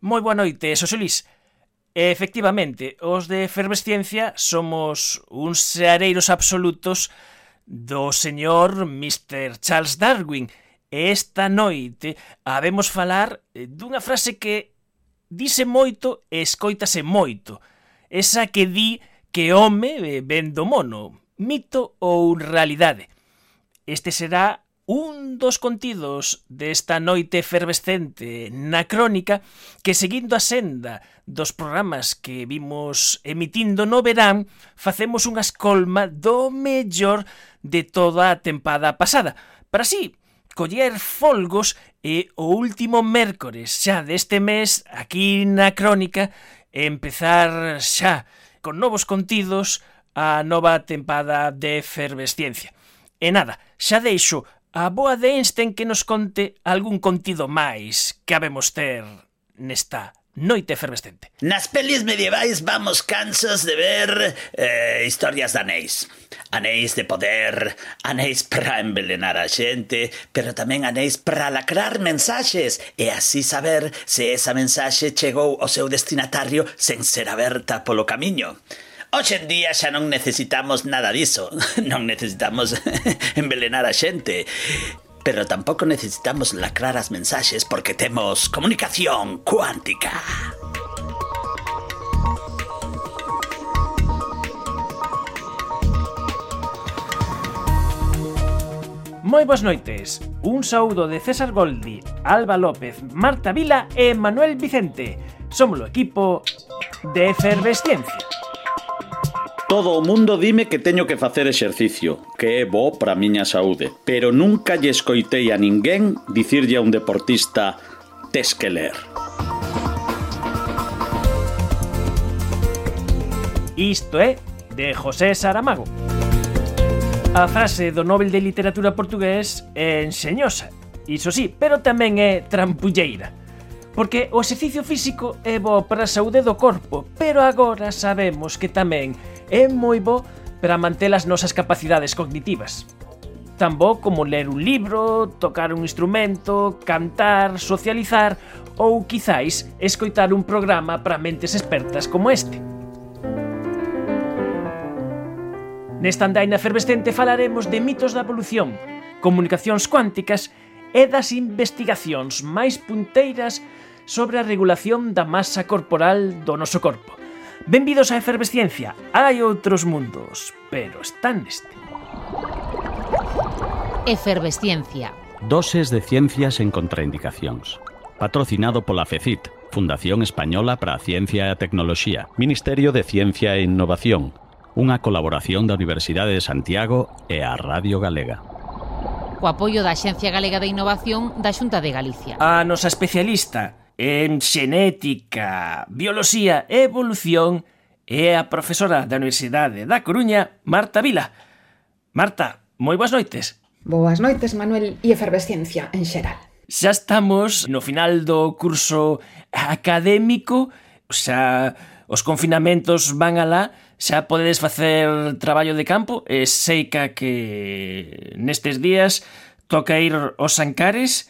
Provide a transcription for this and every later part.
Moi boa noite, Sosolís. Efectivamente, os de Efervesciencia somos uns seareiros absolutos do señor Mr. Charles Darwin. E esta noite habemos falar dunha frase que dise moito e escoitase moito. Esa que di que home eh, ven do mono, mito ou realidade. Este será un dos contidos desta noite efervescente na crónica que seguindo a senda dos programas que vimos emitindo no verán facemos unha escolma do mellor de toda a tempada pasada para así coller folgos e o último mércores xa deste mes aquí na crónica empezar xa con novos contidos a nova tempada de efervesciencia. E nada, xa deixo a boa de Einstein que nos conte algún contido máis que habemos ter nesta noite efervescente. Nas pelis medievais vamos cansos de ver eh, historias de anéis. Anéis de poder, anéis para envelenar a xente, pero tamén anéis para lacrar mensaxes e así saber se esa mensaxe chegou ao seu destinatario sen ser aberta polo camiño. Hoxe en día xa non necesitamos nada diso. Non necesitamos envelenar a xente. Pero tampouco necesitamos lacrar as mensaxes porque temos comunicación cuántica. Moi boas noites. Un saúdo de César Goldi, Alba López, Marta Vila e Manuel Vicente. Somos o equipo de Efervesciencia. Todo o mundo dime que teño que facer exercicio, que é bo para a miña saúde, pero nunca lle escoitei a ninguén dicirlle a un deportista tes que ler. Isto é de José Saramago. A frase do Nobel de Literatura Portugués é enxeñosa, iso sí, pero tamén é trampulleira. Porque o exercicio físico é bo para a saúde do corpo, pero agora sabemos que tamén é moi bo para manter as nosas capacidades cognitivas. Tan bo como ler un libro, tocar un instrumento, cantar, socializar ou quizáis escoitar un programa para mentes expertas como este. Nesta andaina efervescente falaremos de mitos da evolución, comunicacións cuánticas e das investigacións máis punteiras sobre a regulación da masa corporal do noso corpo, Benvidos a Efervesciencia. Hai outros mundos, pero están neste. Efervesciencia. Doses de ciencias en contraindicacións. Patrocinado pola FECIT, Fundación Española para a Ciencia e a Tecnoloxía, Ministerio de Ciencia e Innovación, unha colaboración da Universidade de Santiago e a Radio Galega co apoio da Axencia Galega de Innovación da Xunta de Galicia. A nosa especialista en xenética, bioloxía e evolución é a profesora da Universidade da Coruña, Marta Vila. Marta, moi boas noites. Boas noites, Manuel, e efervesciencia en xeral. Xa estamos no final do curso académico, xa os confinamentos van alá, xa podedes facer traballo de campo, e seica que nestes días toca ir aos Ancares,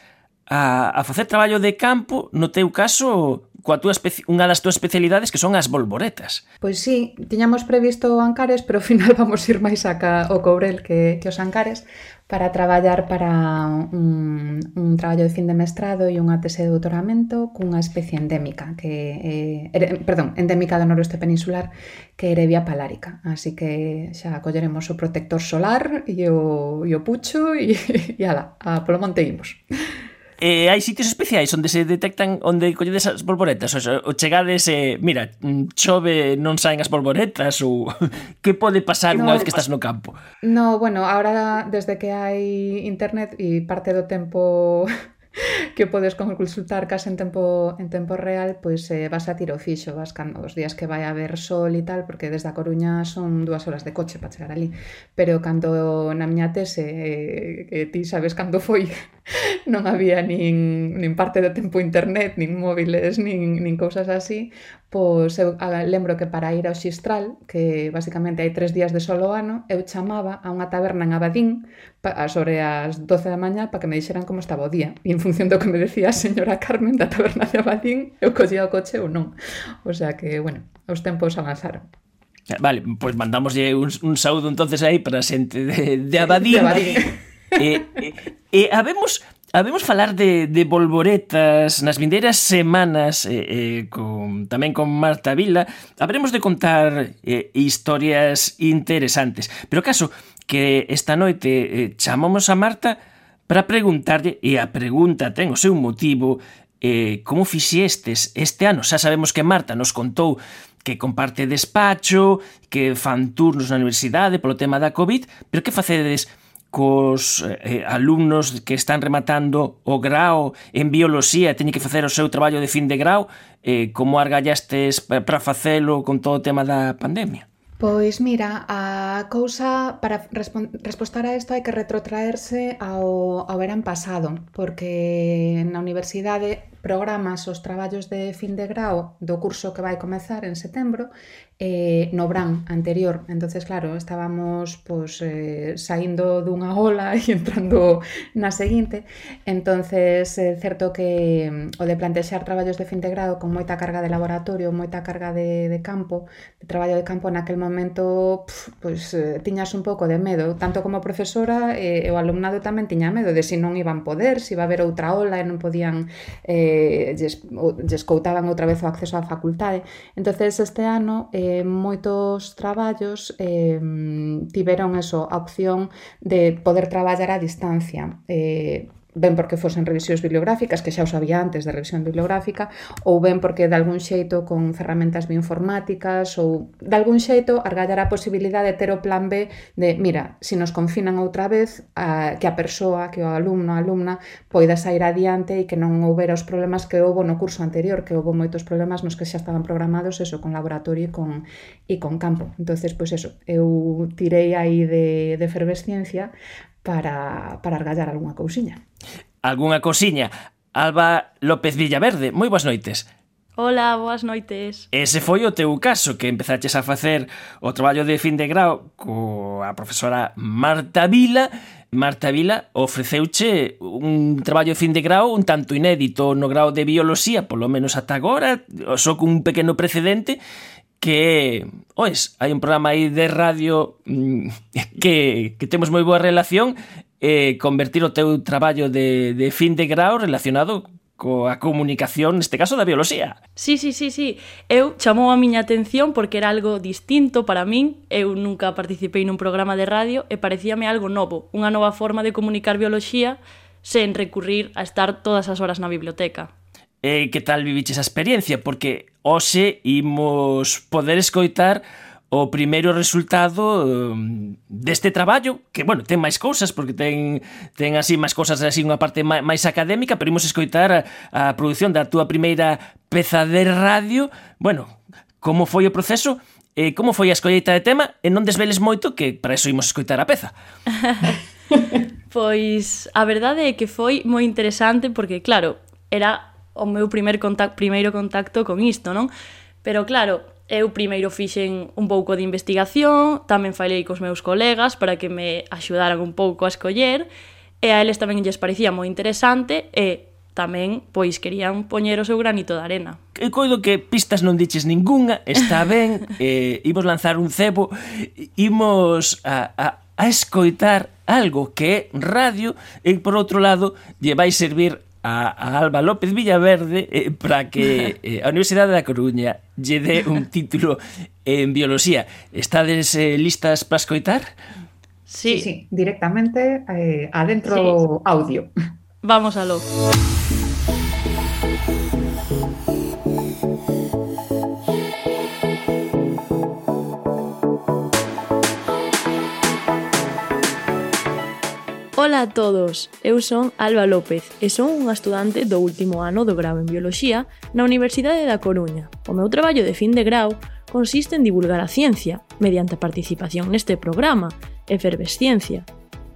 a, a facer traballo de campo, no teu caso, coa túa unha das túas especialidades que son as bolboretas. Pois sí, tiñamos previsto Ancares, pero ao final vamos ir máis a ca, o Cobrel que, que os Ancares para traballar para un, un traballo de fin de mestrado e unha tese de doutoramento cunha especie endémica que eh, er, perdón, endémica do noroeste peninsular que é Erevia palárica, así que xa colleremos o protector solar e o, e o pucho e, e ala, a polo monte imos eh, hai sitios especiais onde se detectan onde colledes as borboletas, o, o chegades e, eh, mira, mm, chove, non saen as borboletas ou que pode pasar no, unha vez que estás no campo? No, bueno, agora desde que hai internet e parte do tempo que podes consultar case en tempo, en tempo real, pois eh, vas a tiro fixo, vas cando os días que vai a haber sol e tal, porque desde a Coruña son dúas horas de coche para chegar ali, pero cando na miña tese, eh, que ti sabes cando foi, non había nin, nin parte do tempo internet, nin móviles, nin, nin cousas así, pois eu a, lembro que para ir ao Xistral, que basicamente hai tres días de sol ao ano, eu chamaba a unha taberna en Abadín pa, sobre as 12 da mañá para que me dixeran como estaba o día, e en función do que me decía a señora Carmen da taberna de Abadín, eu collía o coche ou non. O sea que, bueno, os tempos avanzaron. Eh, vale, pois pues mandamoslle un, un saúdo entonces aí para a xente de, de Abadín. De Abadín. E, e, e habemos Habemos falar de, de bolboretas nas vindeiras semanas eh, eh, con, tamén con Marta Vila Habremos de contar eh, historias interesantes Pero caso que esta noite eh, chamamos a Marta para preguntarlle, e a pregunta ten o seu motivo, eh, como fixestes este ano? Xa sabemos que Marta nos contou que comparte despacho, que fan turnos na universidade polo tema da COVID, pero que facedes cos eh, eh alumnos que están rematando o grao en bioloxía e teñen que facer o seu traballo de fin de grao, eh, como argallastes para facelo con todo o tema da pandemia? Pois mira, a cousa para respostar a isto hai que retrotraerse ao, ao verán pasado, porque na universidade programas os traballos de fin de grau do curso que vai comezar en setembro eh, no Bran anterior. Entonces, claro, estábamos pues eh, saindo dunha ola e entrando na seguinte. Entonces, é eh, certo que mm, o de plantexar traballos de fin de grado con moita carga de laboratorio, moita carga de, de campo, de traballo de campo naquel momento, pf, pues eh, tiñas un pouco de medo, tanto como profesora eh, o alumnado tamén tiña medo de se si non iban poder, se si iba a haber outra ola e non podían eh, lles, lles coutaban outra vez o acceso á facultade. Entonces, este ano eh, eh, moitos traballos eh, tiveron eso, a opción de poder traballar a distancia. Eh, ben porque fosen revisións bibliográficas, que xa os había antes de revisión bibliográfica, ou ben porque de algún xeito con ferramentas bioinformáticas, ou de algún xeito argallar a posibilidade de ter o plan B de, mira, se nos confinan outra vez, a, que a persoa, que o alumno, a alumna, poida sair adiante e que non houbera os problemas que houbo no curso anterior, que houbo moitos problemas nos que xa estaban programados, eso, con laboratorio e con, e con campo. entonces pois pues eso, eu tirei aí de, de efervesciencia para, para argallar algunha cousiña algunha cosiña. Alba López Villaverde, moi boas noites. Ola, boas noites. Ese foi o teu caso que empezaches a facer o traballo de fin de grau coa profesora Marta Vila. Marta Vila ofreceuche un traballo de fin de grau un tanto inédito no grau de bioloxía, polo menos ata agora, só cun pequeno precedente, que, oes, hai un programa aí de radio mm, que, que temos moi boa relación eh, convertir o teu traballo de, de fin de grau relacionado coa comunicación, neste caso da bioloxía. Sí, sí, sí, sí. Eu chamou a miña atención porque era algo distinto para min. Eu nunca participei nun programa de radio e parecíame algo novo, unha nova forma de comunicar bioloxía sen recurrir a estar todas as horas na biblioteca. E que tal viviches a experiencia? Porque hoxe imos poder escoitar o primeiro resultado deste traballo, que, bueno, ten máis cousas, porque ten, ten así máis cousas así unha parte máis académica, pero imos escoitar a, a produción da túa primeira peza de radio. Bueno, como foi o proceso e como foi a escolleita de tema, e non desveles moito que para eso imos escoitar a peza. pois a verdade é que foi moi interesante porque, claro, era o meu primer contacto, primeiro contacto con isto, non? Pero claro, Eu primeiro fixen un pouco de investigación, tamén falei cos meus colegas para que me axudaran un pouco a escoller, e a eles tamén lles parecía moi interesante e tamén pois querían poñer o seu granito de arena. E coido que pistas non diches ningunha, está ben, eh, imos lanzar un cebo, imos a, a, a escoitar algo que é radio e por outro lado lle vai servir a, a Alba López Villaverde eh, para que eh, a Universidade da Coruña lle dé un título en bioloxía. Estades eh, listas para escoitar? Sí. sí, sí, directamente eh, adentro sí. audio. Vamos a lo. Ola a todos, eu son Alba López e son unha estudante do último ano do grau en Bioloxía na Universidade da Coruña. O meu traballo de fin de grau consiste en divulgar a ciencia mediante a participación neste programa, Efervesciencia.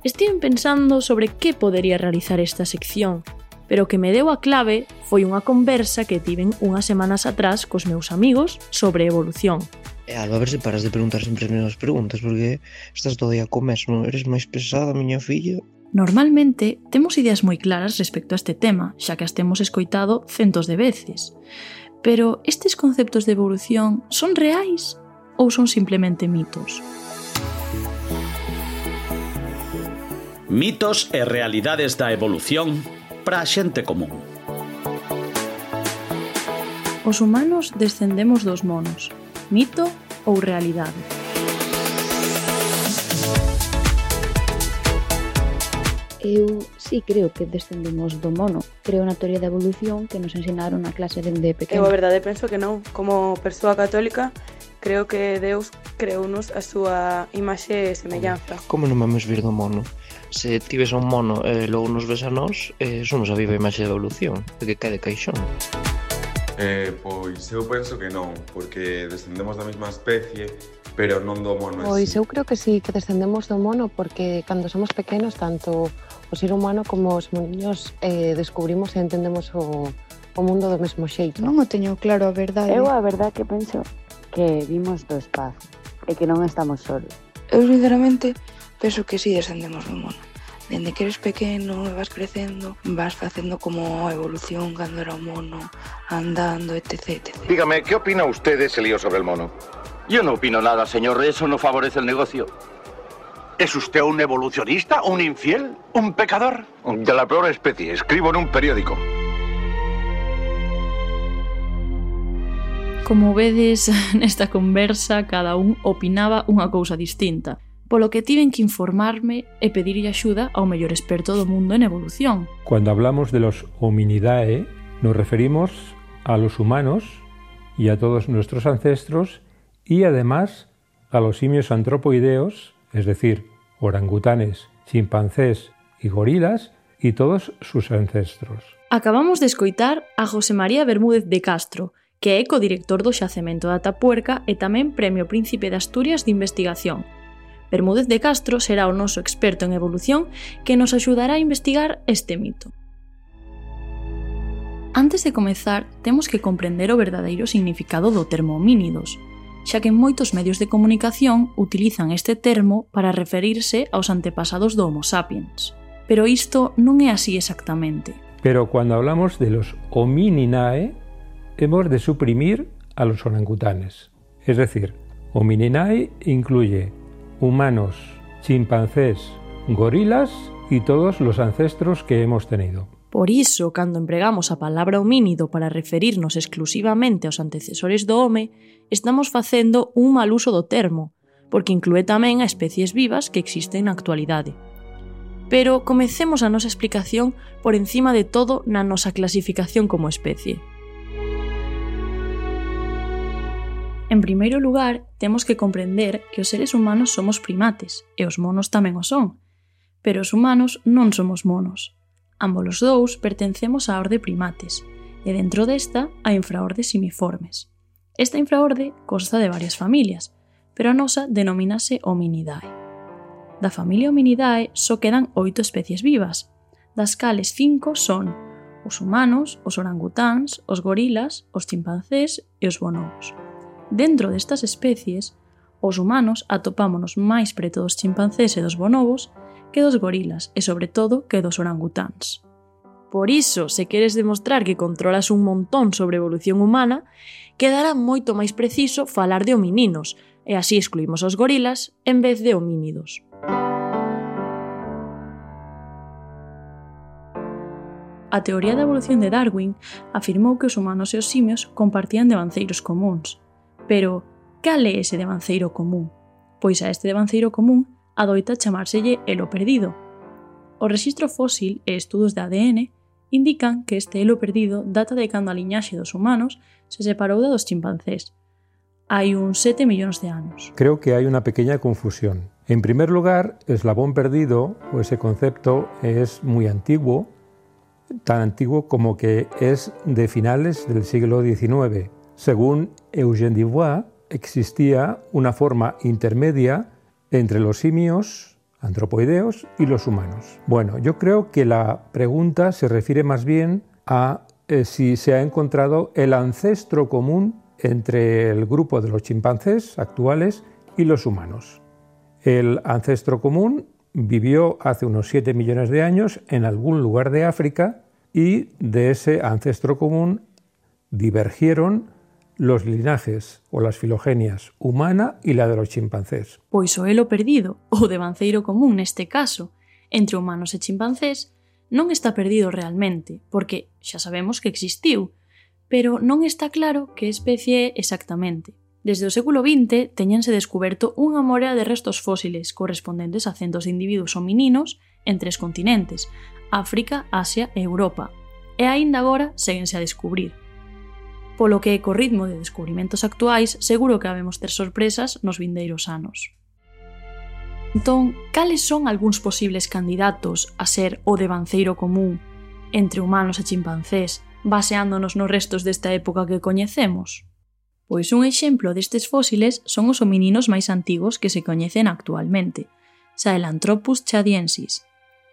Estive pensando sobre que podería realizar esta sección, pero o que me deu a clave foi unha conversa que tiven unhas semanas atrás cos meus amigos sobre evolución. E Alba, a ver se paras de preguntar sempre as mesmas preguntas, porque estás todo día co mesmo. Eres máis pesada, miña filla, Normalmente temos ideas moi claras respecto a este tema, xa que as temos escoitado centos de veces. Pero estes conceptos de evolución son reais ou son simplemente mitos? Mitos e realidades da evolución para a xente común. Os humanos descendemos dos monos, mito ou realidade. Eu sí creo que descendimos do mono. Creo na teoría da evolución que nos ensinaron na clase dende pequeno. Eu a verdade penso que non. Como persoa católica, creo que Deus creounos a súa imaxe e semellanza. Como non vamos vir do mono? Se tives un mono e eh, logo nos ves a nós, eh, somos a viva imaxe da evolución, que cae de caixón. Eh, pois eu penso que non, porque descendemos da mesma especie, pero non do mono. Pois eu creo que sí, que descendemos do mono, porque cando somos pequenos, tanto o ser humano como os moniños eh, descubrimos e entendemos o, o mundo do mesmo xeito. Non o teño claro a verdade. Eu a verdade que penso que vimos do espazo e que non estamos solos. Eu sinceramente penso que si sí, descendemos do mono. Dende que eres pequeno e vas crecendo, vas facendo como a evolución cando era o mono, andando, etc, etc. Dígame, que opina usted de ese lío sobre el mono? Yo no opino nada, señor. Eso no favorece el negocio. ¿Es usted un evolucionista, un infiel, un pecador? De la peor especie. Escribo en un periódico. Como vedes, nesta conversa cada un opinaba unha cousa distinta, polo que tiven que informarme e pedirlle axuda ao mellor experto do mundo en evolución. Cuando hablamos de los hominidae, nos referimos a los humanos y a todos nuestros ancestros y además a los simios antropoideos, es decir, orangutanes, chimpancés e gorilas e todos sus ancestros. Acabamos de escoitar a José María Bermúdez de Castro, que é codirector do Xacemento da Tapuerca e tamén Premio Príncipe de Asturias de Investigación. Bermúdez de Castro será o noso experto en evolución que nos axudará a investigar este mito. Antes de comezar, temos que comprender o verdadeiro significado do termo homínidos, xa que moitos medios de comunicación utilizan este termo para referirse aos antepasados do Homo sapiens. Pero isto non é así exactamente. Pero cuando hablamos de los homininae, hemos de suprimir a los orangutanes. Es decir, homininae incluye humanos, chimpancés, gorilas y todos los ancestros que hemos tenido. Por iso, cando empregamos a palabra homínido para referirnos exclusivamente aos antecesores do home, estamos facendo un mal uso do termo, porque inclúe tamén a especies vivas que existen na actualidade. Pero comecemos a nosa explicación por encima de todo na nosa clasificación como especie. En primeiro lugar, temos que comprender que os seres humanos somos primates, e os monos tamén o son. Pero os humanos non somos monos. Ámbolos dous pertencemos á orde primates, e dentro desta a infraorde simiformes. Esta infraorde consta de varias familias, pero a nosa denomínase Hominidae. Da familia Hominidae só quedan oito especies vivas, das cales cinco son os humanos, os orangutáns, os gorilas, os chimpancés e os bonobos. Dentro destas especies, os humanos atopámonos máis preto dos chimpancés e dos bonobos que dos gorilas e sobre todo que dos orangutáns. Por iso, se queres demostrar que controlas un montón sobre a evolución humana, quedará moito máis preciso falar de homininos, e así excluímos os gorilas en vez de homínidos. A teoría da evolución de Darwin afirmou que os humanos e os simios compartían devanceiros comuns. Pero, cal é ese devanceiro común? Pois a este devanceiro común adoita chamárselle elo perdido. O registro fósil e estudos de ADN indican que este elo perdido data de cando a liñaxe dos humanos se separou da dos chimpancés. Hai uns 7 millóns de anos. Creo que hay una pequeña confusión. En primer lugar, eslabón perdido, o ese concepto, es muy antiguo, tan antiguo como que es de finales del siglo XIX. Según Eugène Dubois, existía una forma intermedia entre los simios, antropoideos y los humanos. Bueno, yo creo que la pregunta se refiere más bien a eh, si se ha encontrado el ancestro común entre el grupo de los chimpancés actuales y los humanos. El ancestro común vivió hace unos 7 millones de años en algún lugar de África y de ese ancestro común divergieron los linajes ou las filogenias humana e la de los chimpancés. Pois o elo perdido, o devanceiro común neste caso, entre humanos e chimpancés, non está perdido realmente, porque xa sabemos que existiu, pero non está claro que especie é exactamente. Desde o século XX teñense descuberto unha morea de restos fósiles correspondentes a centos de individuos homininos en tres continentes, África, Asia e Europa, e aínda agora seguense a descubrir polo que co ritmo de descubrimentos actuais seguro que habemos ter sorpresas nos vindeiros anos. Entón, cales son algúns posibles candidatos a ser o devanceiro común entre humanos e chimpancés, baseándonos nos restos desta época que coñecemos? Pois un exemplo destes fósiles son os homininos máis antigos que se coñecen actualmente, Sahelanthropus chadiensis,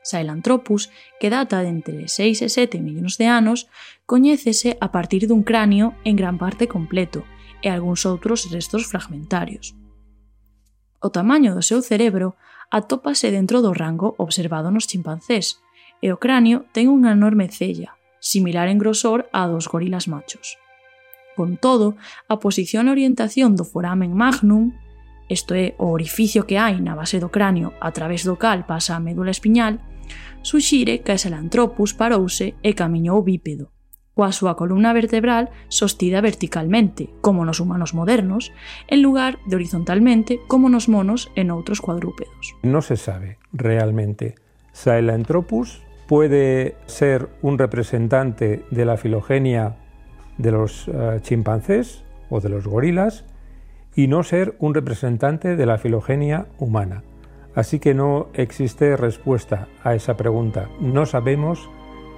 Sahelanthropus, que data de entre 6 e 7 millóns de anos, coñécese a partir dun cráneo en gran parte completo e algúns outros restos fragmentarios. O tamaño do seu cerebro atópase dentro do rango observado nos chimpancés, e o cráneo ten unha enorme cella, similar en grosor á dos gorilas machos. Con todo, a posición e orientación do foramen magnum, isto é, o orificio que hai na base do cráneo a través do cal pasa a médula espiñal, Suxire que Salanthropus parouse e camiñou bípedo, coa súa columna vertebral sostida verticalmente, como nos humanos modernos, en lugar de horizontalmente, como nos monos e noutros cuadrúpedos. No se sabe realmente. Sahelanthropus puede ser un representante de la filogenia de los uh, chimpancés o de los gorilas y no ser un representante de la filogenia humana. Así que no existe respuesta a esa pregunta. No sabemos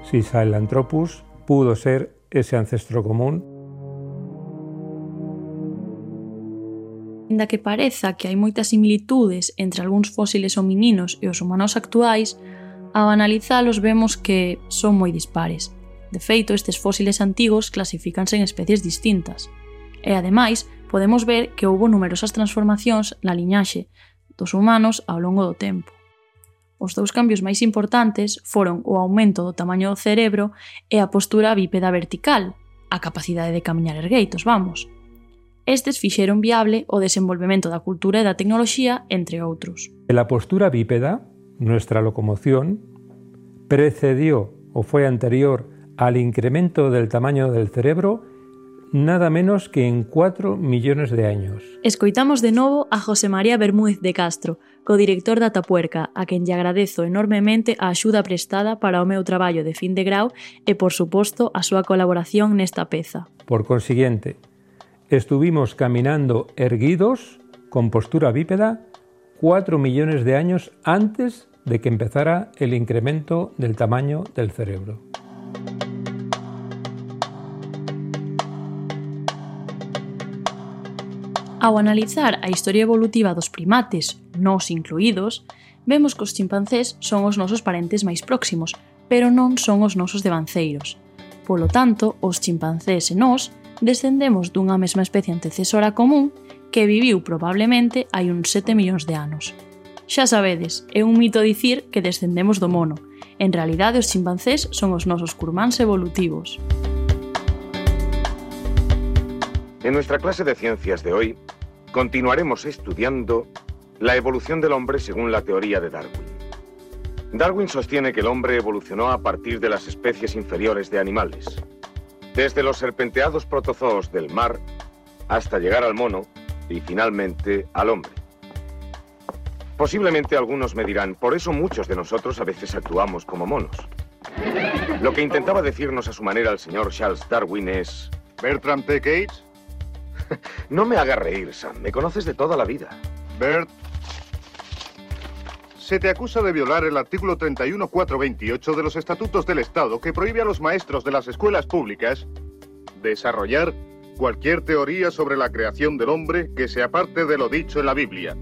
si Sahelanthropus pudo ser ese ancestro común. Inda que pareza que hai moitas similitudes entre algúns fósiles homininos e os humanos actuais, ao analizalos vemos que son moi dispares. De feito, estes fósiles antigos clasifícanse en especies distintas. E ademais, podemos ver que houbo numerosas transformacións na liñaxe, dos humanos ao longo do tempo. Os dous cambios máis importantes foron o aumento do tamaño do cerebro e a postura bípeda vertical, a capacidade de camiñar ergueitos, vamos. Estes fixeron viable o desenvolvemento da cultura e da tecnoloxía, entre outros. La postura bípeda, nuestra locomoción, precedió o foi anterior al incremento del tamaño del cerebro nada menos que en 4 millones de años. Escoitamos de novo a José María Bermúdez de Castro, co-director da Tapuerca, a quen lle agradezo enormemente a axuda prestada para o meu traballo de fin de grau e, por suposto, a súa colaboración nesta peza. Por consiguiente, estuvimos caminando erguidos, con postura bípeda, 4 millones de años antes de que empezara el incremento del tamaño del cerebro. Ao analizar a historia evolutiva dos primates, nós incluídos, vemos que os chimpancés son os nosos parentes máis próximos, pero non son os nosos devanceiros. Polo tanto, os chimpancés e nós descendemos dunha mesma especie antecesora común que viviu probablemente hai uns 7 millóns de anos. Xa sabedes, é un mito dicir que descendemos do mono. En realidade, os chimpancés son os nosos curmáns evolutivos. En nuestra clase de ciencias de hoy continuaremos estudiando la evolución del hombre según la teoría de Darwin. Darwin sostiene que el hombre evolucionó a partir de las especies inferiores de animales, desde los serpenteados protozoos del mar hasta llegar al mono y finalmente al hombre. Posiblemente algunos me dirán, por eso muchos de nosotros a veces actuamos como monos. Lo que intentaba decirnos a su manera el señor Charles Darwin es... Bertram P. Gates, no me haga reír, Sam. Me conoces de toda la vida. Bert, se te acusa de violar el artículo 31.428 de los Estatutos del Estado que prohíbe a los maestros de las escuelas públicas desarrollar cualquier teoría sobre la creación del hombre que se aparte de lo dicho en la Biblia.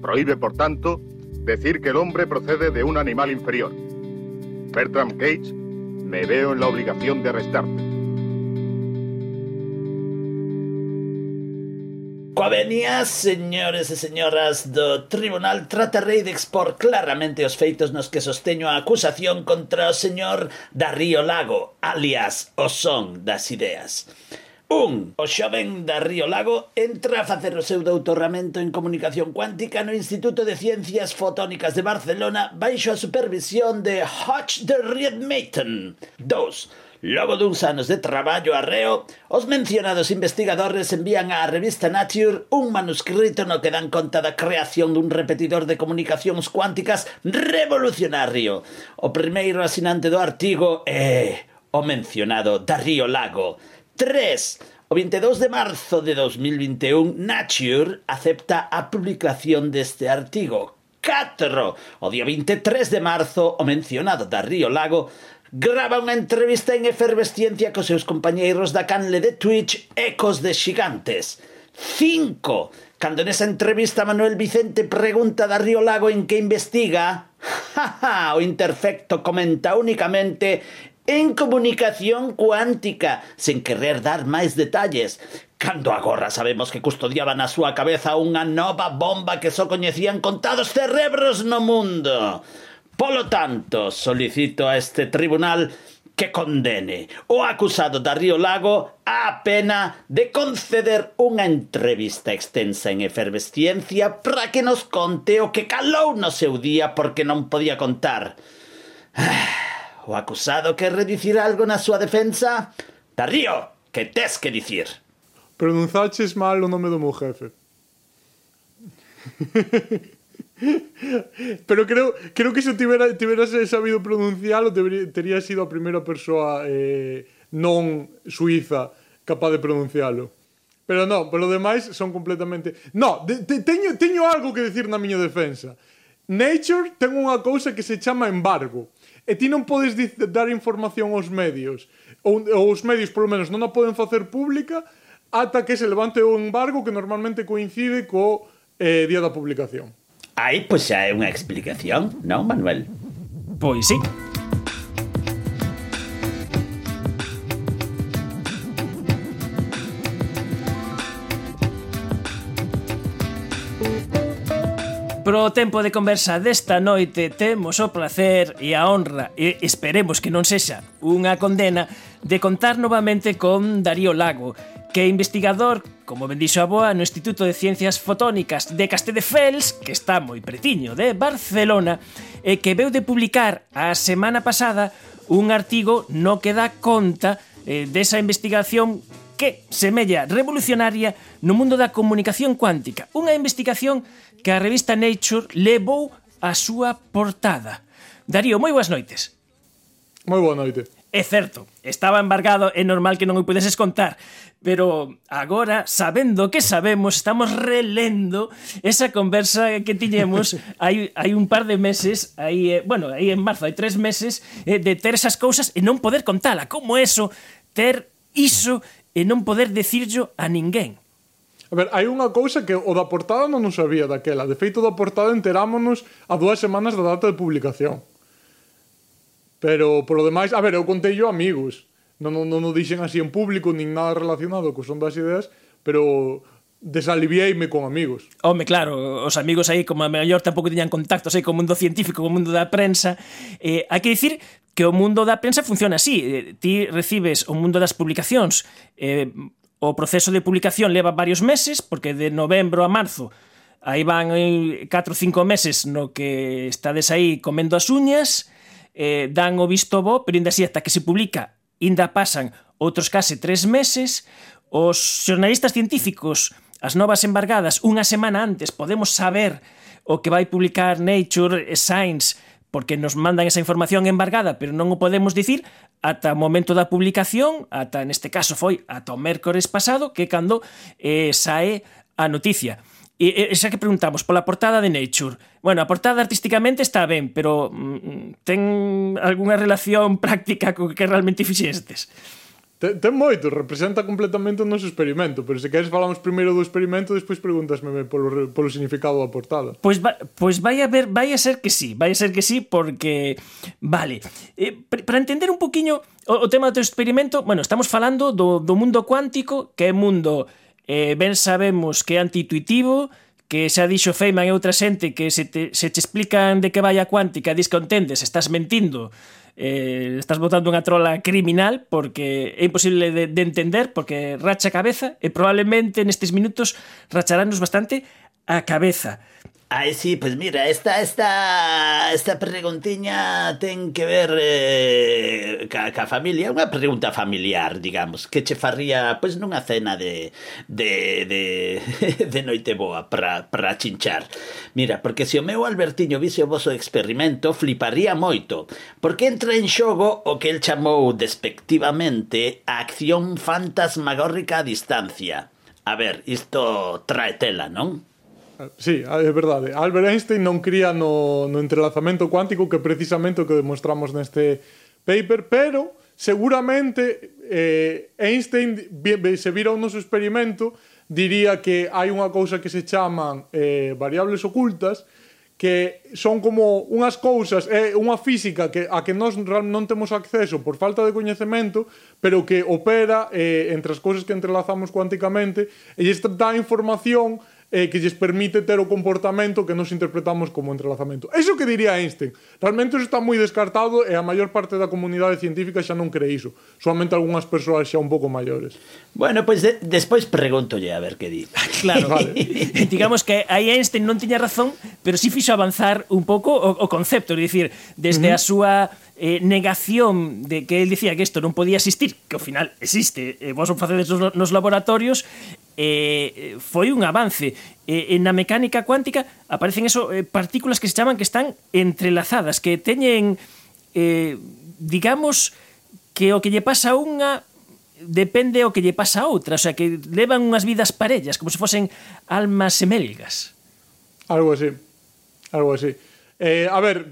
Prohíbe, por tanto, decir que el hombre procede de un animal inferior. Bertram Cage, me veo en la obligación de arrestarte. coa venia, señores e señoras do Tribunal tratarei de expor claramente os feitos nos que sosteño a acusación contra o señor Darío Lago, alias o son das ideas. Un, o xoven da Río Lago entra a facer o seu doutoramento en comunicación cuántica no Instituto de Ciencias Fotónicas de Barcelona baixo a supervisión de Hodge de Riedmeiten. Dos, Logo duns anos de traballo arreo, os mencionados investigadores envían á revista Nature un manuscrito no que dan conta da creación dun repetidor de comunicacións cuánticas revolucionario. O primeiro asinante do artigo é o mencionado Darío Lago. 3. O 22 de marzo de 2021, Nature acepta a publicación deste artigo. 4. O día 23 de marzo, o mencionado Darío Lago grava unha entrevista en efervesciencia cos seus compañeiros da canle de Twitch Ecos de Xigantes. 5. Cando nesa entrevista Manuel Vicente pregunta da Río Lago en que investiga, jaja, o Interfecto comenta únicamente en comunicación cuántica, sen querer dar máis detalles. Cando agora sabemos que custodiaban a súa cabeza unha nova bomba que só coñecían contados cerebros no mundo. Polo tanto, solicito a este tribunal que condene o acusado Darío Lago á pena de conceder unha entrevista extensa en efervesciencia para que nos conte o que calou no seu día porque non podía contar. Ah, o acusado quer dicir algo na súa defensa? Darío, que tes que dicir? Pronunzaches mal o nome do meu jefe. Pero creo, creo que se tivera, tiveras sabido pronuncialo debería, tería sido a primeira persoa eh, non suiza capaz de pronuncialo. Pero non, pero demais son completamente... No, de, de, teño, teño algo que decir na miña defensa. Nature ten unha cousa que se chama embargo. E ti non podes dar información aos medios. Ou, ou os medios, polo menos, non a poden facer pública ata que se levante o embargo que normalmente coincide co eh, día da publicación. Aí pois xa é unha explicación, non, Manuel? Pois sí. Pro tempo de conversa desta noite temos o placer e a honra, e esperemos que non sexa unha condena, de contar novamente con Darío Lago, que é investigador como ben dixo a boa, no Instituto de Ciencias Fotónicas de Castelldefels, que está moi pretiño de Barcelona, e que veu de publicar a semana pasada un artigo no que dá conta eh, desa investigación que semella revolucionaria no mundo da comunicación cuántica. Unha investigación que a revista Nature levou a súa portada. Darío, moi boas noites. Moi boa noite. É certo, estaba embargado, é normal que non o pudeses contar, pero agora, sabendo que sabemos, estamos relendo esa conversa que tiñemos hai, hai un par de meses, aí, eh, bueno, aí en marzo, hai tres meses, eh, de ter esas cousas e non poder contala. Como eso, ter iso e non poder decirlo a ninguén. A ver, hai unha cousa que o da portada non nos sabía daquela. De feito, da portada enterámonos a dúas semanas da data de publicación. Pero polo demais, a ver, eu contei yo amigos. Non, non, non o dixen así en público, nin nada relacionado co son das ideas, pero desaliviei-me con amigos. Home, claro, os amigos aí como a mellor tampouco tiñan contactos aí co mundo científico, co mundo da prensa. Eh, hai que dicir que o mundo da prensa funciona así. Eh, ti recibes o mundo das publicacións, eh, o proceso de publicación leva varios meses, porque de novembro a marzo aí van 4 ou 5 meses no que estades aí comendo as uñas, eh, dan o visto bo, pero ainda así hasta que se publica, inda pasan outros case tres meses, os xornalistas científicos, as novas embargadas, unha semana antes, podemos saber o que vai publicar Nature, Science, porque nos mandan esa información embargada, pero non o podemos dicir ata o momento da publicación, ata neste caso foi ata o mércores pasado, que cando eh, sae a noticia. E, e xa que preguntamos pola portada de Nature. Bueno, a portada artísticamente está ben, pero mm, mm ten algunha relación práctica co que realmente fixestes? Ten, ten moito, representa completamente o noso experimento, pero se queres falamos primeiro do experimento, despois pregúntasme polo, polo significado da portada. Pois, va, pois vai a ver, vai a ser que sí, vai a ser que sí, porque, vale, eh, para entender un poquinho o, o tema do teu experimento, bueno, estamos falando do, do mundo cuántico, que é mundo eh, ben sabemos que é antituitivo, que xa dixo Feynman e outra xente que se te, se te explican de que vai a cuántica dis que entendes, estás mentindo. Eh, estás botando unha trola criminal porque é imposible de, de entender porque racha a cabeza e probablemente nestes minutos racharanos bastante a cabeza. Ai, sí, pois pues mira, esta, esta, esta preguntiña ten que ver eh, ca, ca familia, unha pregunta familiar, digamos, que che faría, pois, pues, nunha cena de, de, de, de noite boa para para chinchar. Mira, porque se o meu Albertiño vise o vosso experimento, fliparía moito, porque entra en xogo o que el chamou despectivamente a acción fantasmagórica a distancia. A ver, isto trae tela, non? Sí, ah, é verdade. Albert Einstein non cría no, no entrelazamento cuántico que precisamente o que demostramos neste paper, pero seguramente eh, Einstein se vira un noso experimento diría que hai unha cousa que se chaman eh, variables ocultas que son como unhas cousas, é eh, unha física que a que nós non temos acceso por falta de coñecemento, pero que opera eh, entre as cousas que entrelazamos cuánticamente e esta dá información eh, que lles permite ter o comportamento que nos interpretamos como entrelazamento. Eso que diría Einstein. Realmente eso está moi descartado e a maior parte da comunidade científica xa non cree iso. Solamente algunhas persoas xa un pouco maiores. Bueno, pois pues de despois pregúntolle a ver que di. Ah, claro. vale. Digamos que aí Einstein non tiña razón, pero si sí fixo avanzar un pouco o, o concepto, é dicir, desde uh -huh. a súa eh, negación de que él dicía que isto non podía existir, que ao final existe, eh, vos o facedes nos, nos laboratorios, eh, eh foi un avance. Eh, na mecánica cuántica aparecen eso, eh, partículas que se chaman que están entrelazadas, que teñen, eh, digamos, que o que lle pasa a unha depende o que lle pasa a outra, o sea, que levan unhas vidas parellas, como se fosen almas semelgas. Algo así, algo así. Eh, a ver,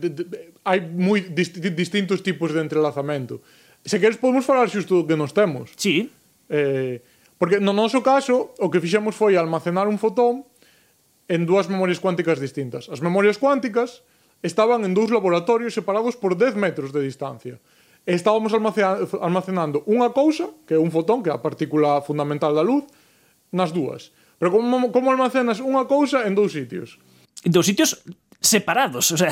hai moi dist, distintos tipos de entrelazamento. Se queres podemos falar xusto do que nos temos. Sí. Eh, porque no noso caso, o que fixemos foi almacenar un fotón en dúas memorias cuánticas distintas. As memorias cuánticas estaban en dous laboratorios separados por 10 metros de distancia. Estábamos almacenando unha cousa, que é un fotón, que é a partícula fundamental da luz, nas dúas. Pero como, como almacenas unha cousa en dous sitios? En dous sitios separados, o sea...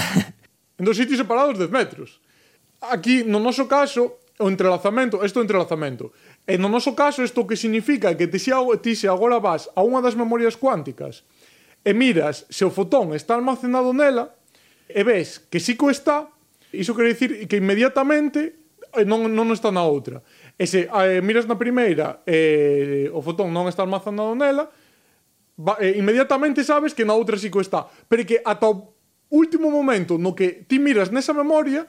En dos sitios separados 10 metros. Aquí, no noso caso, o entrelazamento, isto é o entrelazamento. E no noso caso, isto o que significa que ti se, ti se agora vas a unha das memorias cuánticas e miras se o fotón está almacenado nela e ves que sí que está, iso quere dicir que inmediatamente eh, non, non está na outra. E se eh, miras na primeira eh, o fotón non está almacenado nela, va, eh, inmediatamente sabes que na outra sí que está. Pero que ata o último momento no que ti miras nesa memoria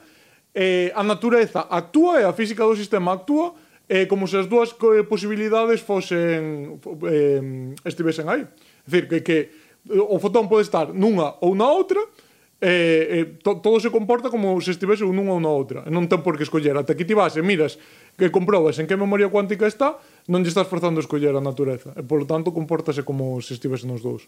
eh, a natureza actúa e a física do sistema actúa eh, como se as dúas eh, posibilidades fosen eh, estivesen aí. É dicir, que, que o fotón pode estar nunha ou na outra eh, eh, to, todo se comporta como se estivese nunha ou na outra. Non ten por que escoller. Ata que ti vas e miras que comprobas en que memoria cuántica está, non lle estás forzando a escoller a natureza. E, por lo tanto, comportase como se estivese nos dous.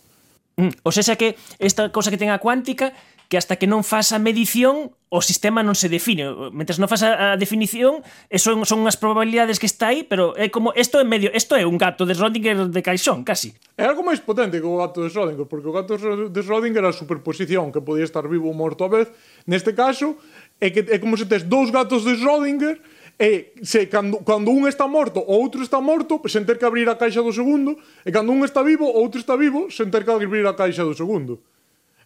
Mm. O sea, que esta cosa que ten a cuántica que hasta que non faz a medición o sistema non se define. Mentres non faz a definición, eh, son, son unhas probabilidades que está aí, pero é como isto é medio, isto é un gato de Schrödinger de caixón, casi. É algo máis potente que o gato de Schrödinger, porque o gato de Schrödinger era a superposición que podía estar vivo ou morto a vez. Neste caso, é que é como se tes dous gatos de Schrödinger e se cando, cando un está morto o outro está morto, sen ter que abrir a caixa do segundo, e cando un está vivo, o outro está vivo, sen ter que abrir a caixa do segundo.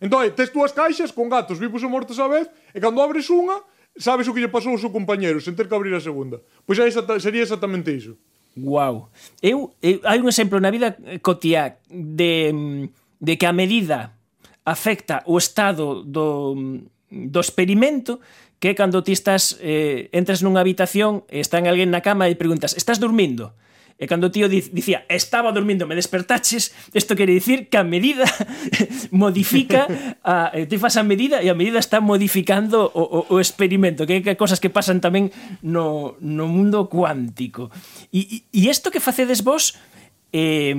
Entón, tes dúas caixas con gatos vivos ou mortos á vez, e cando abres unha, sabes o que lle pasou ao seu compañero, sen ter que abrir a segunda. Pois é, exacta, sería exactamente iso. Wow. Eu, eu hai un exemplo na vida cotiá de, de que a medida afecta o estado do, do experimento que cando ti estás eh, entras nunha habitación, está en alguén na cama e preguntas, "Estás dormindo?" E cando o tío dicía, estaba dormindo, me despertaches, isto quere dicir que a medida modifica, a, eh, te faz a medida e a medida está modificando o, o, o experimento, que é cosas que pasan tamén no, no mundo cuántico. E, e isto que facedes vos, eh,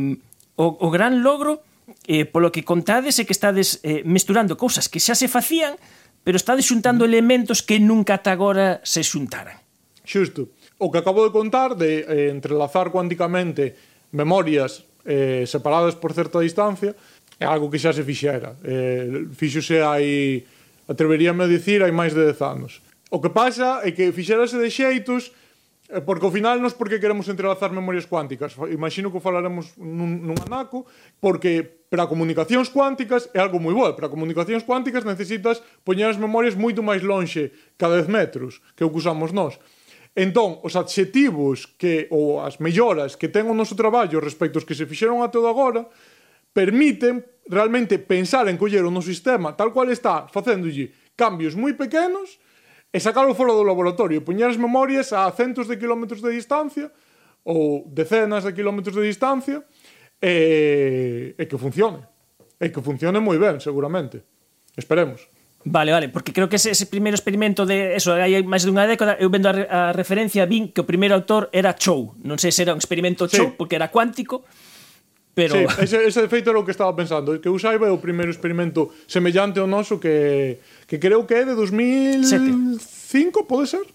o, o gran logro, eh, polo que contades é que estades eh, mesturando cousas que xa se facían, pero estades xuntando elementos que nunca ata agora se xuntaran. Xusto. O que acabo de contar de eh, entrelazar cuánticamente memorias eh, separadas por certa distancia é algo que xa se fixera. Eh, fixose hai, atreveríame a dicir, hai máis de 10 anos. O que pasa é que fixerase de xeitos Eh, porque ao final nos porque queremos entrelazar memorias cuánticas. Imagino que falaremos nun, nun anaco Porque para comunicacións cuánticas é algo moi boa Para comunicacións cuánticas necesitas poñer as memorias moito máis lonxe Cada 10 metros que o que usamos nós. Entón, os adxetivos que, ou as melloras que ten o noso traballo respecto aos que se fixeron até todo agora permiten realmente pensar en coller o noso sistema tal cual está, facéndolle cambios moi pequenos e sacalo fora do laboratorio, puñer as memorias a centos de kilómetros de distancia ou decenas de kilómetros de distancia e, e que funcione. E que funcione moi ben, seguramente. Esperemos. Vale, vale, porque creo que ese, ese primeiro experimento de eso, hai máis dunha década, eu vendo a, a referencia, vin que o primeiro autor era Chou. Non sei se era un experimento sí. Chou, porque era cuántico, Pero... Sí, ese, ese de feito era o que estaba pensando Que eu saiba é o primeiro experimento Semellante ao noso que, que creo que é de 2005 Sete. Pode ser?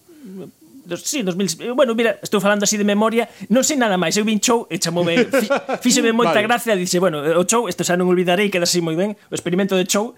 sí, 2000, bueno, mira, estou falando así de memoria, non sei nada máis, eu vin show e chamoume, fíxeme moita vale. gracia, dice, bueno, o show, isto xa non olvidarei, queda así moi ben, o experimento de show.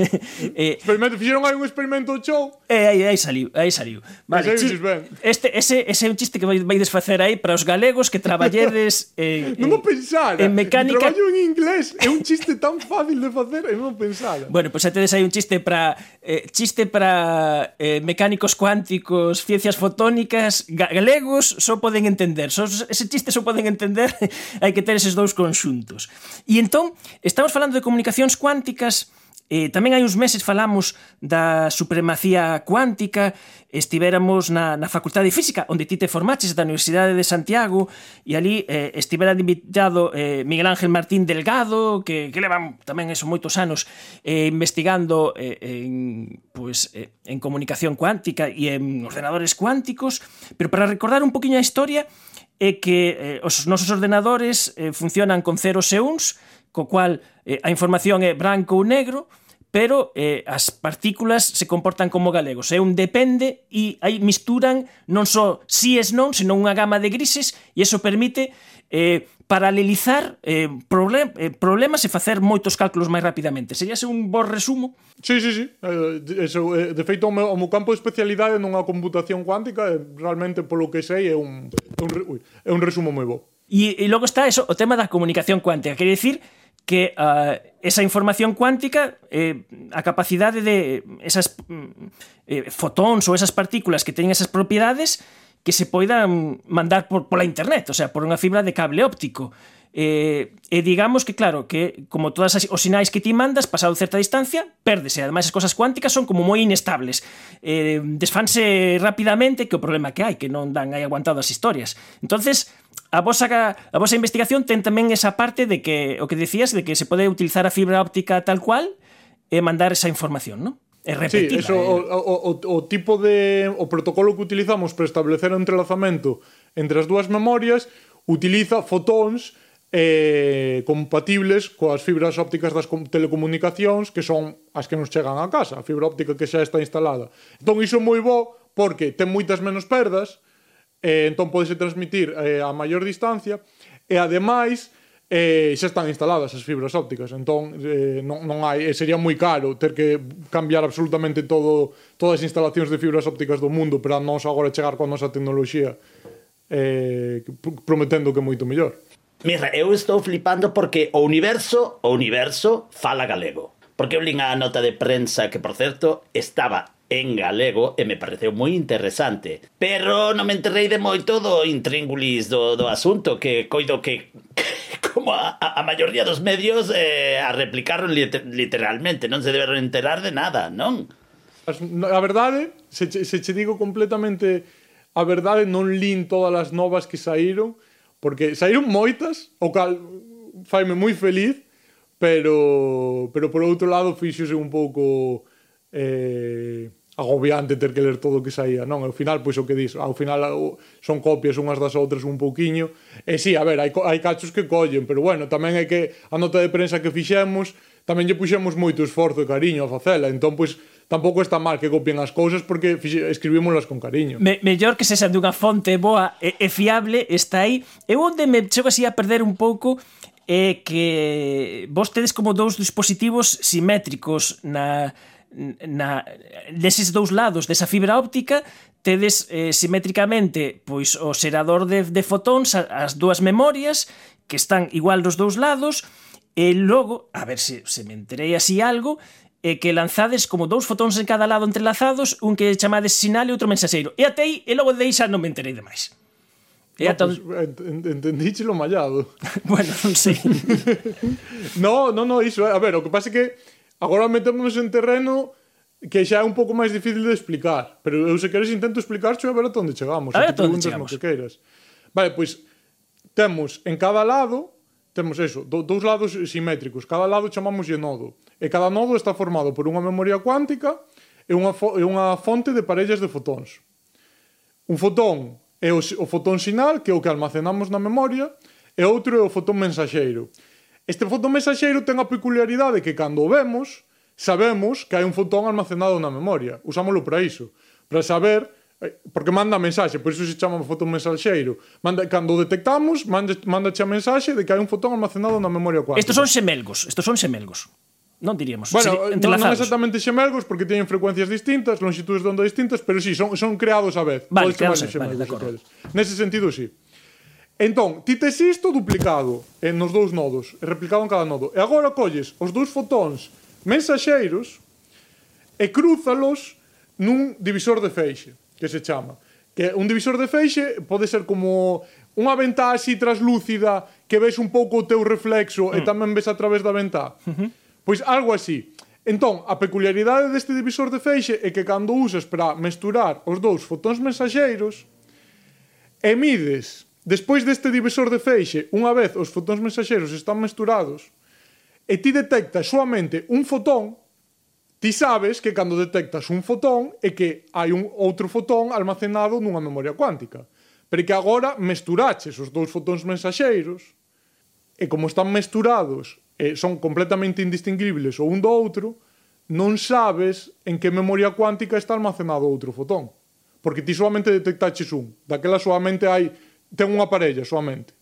eh, experimento, fixeron aí un experimento de show? Eh, aí, aí saliu, aí saliu. Vale, chis, este, ese, ese é un chiste que vai, vai desfacer aí para os galegos que traballedes eh, non eh, pensara, en mecánica. Traballo en inglés, é un chiste tan fácil de facer e non pensara. Bueno, pois pues, xa tedes aí un chiste para eh, chiste para eh, mecánicos cuánticos, ciencias fotónicas, crónicas galegos só poden entender. Só, ese chiste só poden entender hai que ter eses dous conxuntos. E entón, estamos falando de comunicacións cuánticas Eh, tamén hai uns meses falamos da supremacía cuántica, estivéramos na, na Facultade de Física, onde ti te formaches da Universidade de Santiago, e ali eh, estivera invitado eh, Miguel Ángel Martín Delgado, que, que levan tamén eso moitos anos eh, investigando eh, en, pues, eh, en comunicación cuántica e en ordenadores cuánticos, pero para recordar un poquinho a historia, é que eh, os nosos ordenadores eh, funcionan con ceros e uns, co cual eh, a información é branco ou negro, pero eh, as partículas se comportan como galegos. É un depende e aí misturan non só si es non, senón unha gama de grises e eso permite eh, paralelizar eh, problem, eh, problemas e facer moitos cálculos máis rapidamente. Sería un bo resumo? Sí, sí, sí. Eh, eso, eh, de feito, o meu, o meu campo de especialidade non a computación cuántica, eh, realmente polo que sei, é un, é un, ui, é un resumo moi bo. E, e logo está eso, o tema da comunicación cuántica. Quer dicir, que uh, esa información cuántica, eh, a capacidade de eh, esas mm, eh, fotóns ou esas partículas que teñen esas propiedades que se poidan mandar por, pola internet, o sea, por unha fibra de cable óptico. Eh, e digamos que, claro, que como todas as, os sinais que ti mandas pasado certa distancia, pérdese. Ademais, as cosas cuánticas son como moi inestables. Eh, desfanse rapidamente que o problema que hai, que non dan aí aguantado as historias. entonces a vosa, a vosa investigación ten tamén esa parte de que o que decías de que se pode utilizar a fibra óptica tal cual e mandar esa información, non? É repetida. Sí, eso, eh. o, o, o, o tipo de o protocolo que utilizamos para establecer o entrelazamento entre as dúas memorias utiliza fotóns eh, compatibles coas fibras ópticas das telecomunicacións que son as que nos chegan a casa, a fibra óptica que xa está instalada. Entón, iso é moi bo porque ten moitas menos perdas, eh, entón podese transmitir eh, a maior distancia e ademais eh, xa están instaladas as fibras ópticas entón eh, non, non hai, eh, sería moi caro ter que cambiar absolutamente todo todas as instalacións de fibras ópticas do mundo para nós agora chegar coa nosa tecnoloxía eh, prometendo que é moito mellor Mira, eu estou flipando porque o universo, o universo fala galego. Porque eu lín a nota de prensa que, por certo, estaba en galego e me pareceu moi interesante. Pero non me enterrei de moito do intríngulis do, do asunto, que coido que, que como a, a maioría dos medios eh, a replicaron literalmente, non se deberon enterar de nada, non? A verdade, se, se che digo completamente a verdade, non lin todas as novas que saíron, porque saíron moitas, o cal faime moi feliz, pero pero por outro lado fíxose un pouco eh agobiante ter que ler todo o que saía, non? Ao final, pois o que dis, ao final son copias unhas das outras un pouquiño, e si, sí, a ver, hai, hai cachos que collen, pero bueno, tamén é que a nota de prensa que fixemos, tamén lle puxemos moito esforzo e cariño a facela, entón, pois, tampouco está mal que copien as cousas porque escribímolas con cariño. Me, mellor que se xa dunha fonte boa e, e fiable, está aí. Eu onde me chego así a perder un pouco é que vos tedes como dous dispositivos simétricos na, na deses dous lados desa fibra óptica tedes eh, simétricamente pois o xerador de, de fotóns as dúas memorias que están igual dos dous lados e logo, a ver se, se me enterei así algo, e que lanzades como dous fotóns en cada lado entrelazados, un que chamades sinal e outro mensaxeiro. E até aí, e logo de aí xa non me enterei de máis. E ah, no, ton... pues, pois, ent entendíchelo mallado. bueno, non sei. no, no, no, iso, a ver, o que pasa é que Agora metémonos en terreno que xa é un pouco máis difícil de explicar, pero eu se queres intento explicar a ver a onde chegamos, a ver ata onde chegamos. Que queiras. Vale, pois temos en cada lado temos eso, do, dous lados simétricos, cada lado chamamos de nodo, e cada nodo está formado por unha memoria cuántica e unha, fo, e unha fonte de parellas de fotóns. Un fotón é o, o fotón sinal, que é o que almacenamos na memoria, e outro é o fotón mensaxeiro, Este fotón mensaxeiro ten a peculiaridade que cando o vemos, sabemos que hai un fotón almacenado na memoria. Usámoslo para iso, para saber eh, porque manda mensaxe, por iso se chama fotón mensaxeiro. Manda, cando o detectamos, manda, manda a mensaxe de que hai un fotón almacenado na memoria cuántica. Estos son semelgos, estos son semelgos non diríamos, bueno, non, non exactamente xemelgos porque teñen frecuencias distintas, longitudes de onda distintas, pero si sí, son son creados a vez. Vale, creados, vale, de acordo. Nese sentido si. Sí. Entón, ti tes isto duplicado en nos dous nodos, replicado en cada nodo. E agora colles os dous fotóns mensaxeiros e crúzalos nun divisor de feixe, que se chama. Que un divisor de feixe pode ser como unha ventá así traslúcida que ves un pouco o teu reflexo mm. e tamén ves a través da ventá. Uh -huh. Pois algo así. Entón, a peculiaridade deste divisor de feixe é que cando usas para mesturar os dous fotóns mensaxeiros, emides Despois deste divisor de feixe, unha vez os fotóns mensaxeros están mesturados, e ti detectas soamente un fotón, ti sabes que cando detectas un fotón é que hai un outro fotón almacenado nunha memoria cuántica. Pero que agora mesturaches os dous fotóns mensaxeiros e como están mesturados e son completamente indistinguibles o un do outro, non sabes en que memoria cuántica está almacenado outro fotón. Porque ti solamente detectaches un. Daquela solamente hai ten unha parella solamente.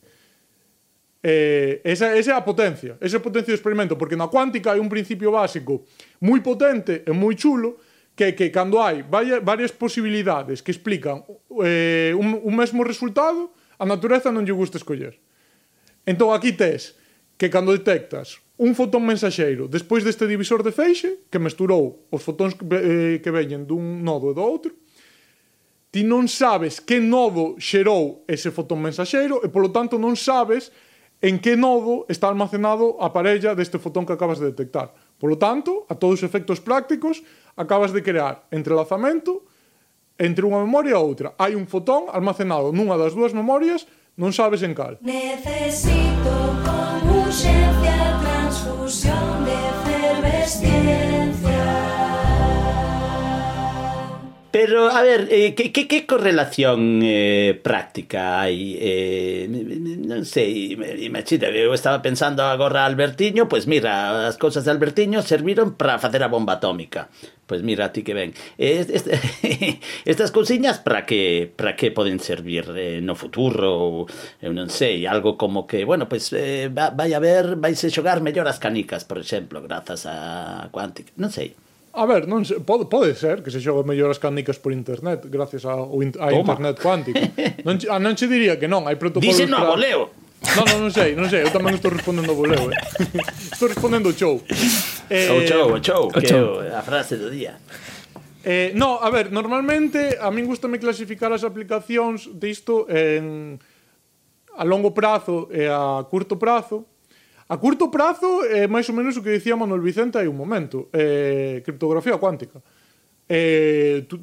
Eh, esa, esa é a potencia, esa é a potencia do experimento, porque na cuántica hai un principio básico moi potente e moi chulo que que cando hai varias posibilidades que explican eh, un, un mesmo resultado, a natureza non lle gusta escoller. Entón aquí tes que cando detectas un fotón mensaxeiro despois deste divisor de feixe que mesturou os fotóns que, eh, que veñen dun nodo e do outro, ti non sabes que nodo xerou ese fotón mensaxeiro e, polo tanto, non sabes en que nodo está almacenado a parella deste fotón que acabas de detectar. Polo tanto, a todos os efectos prácticos, acabas de crear entrelazamento entre unha memoria e outra. Hai un fotón almacenado nunha das dúas memorias, non sabes en cal. Necesito con urgencia transfusión de efervesciencia Pero, a ver, eh, que, que, que correlación eh, práctica hai? Eh, non sei, imagina, eu estaba pensando agora Albertiño, pois mira, as cousas de Albertiño serviron para facer a bomba atómica. Pois mira, a ti que ben. Est, est, estas cousiñas para que para que poden servir eh, no futuro ou eu non sei, algo como que, bueno, pois eh, vai a ver, vais a xogar mellor as canicas, por exemplo, grazas a cuántica. Non sei. A ver, non se, pode, pode ser que se xogue mellor as canicas por internet gracias ao in, a Toma. internet cuántico. Non, a, non che diría que non, hai protocolos... Dicen no a voleo. Non, non, non sei, non sei, eu tamén estou respondendo voleo, eh. Estou respondendo show. Eh, o show, o show, o que é a frase do día. Eh, no, a ver, normalmente a min gustame clasificar as aplicacións disto en a longo prazo e a curto prazo A curto prazo é eh, máis ou menos o que dicía Manuel Vicente hai un momento, eh, criptografía cuántica. Eh, tu,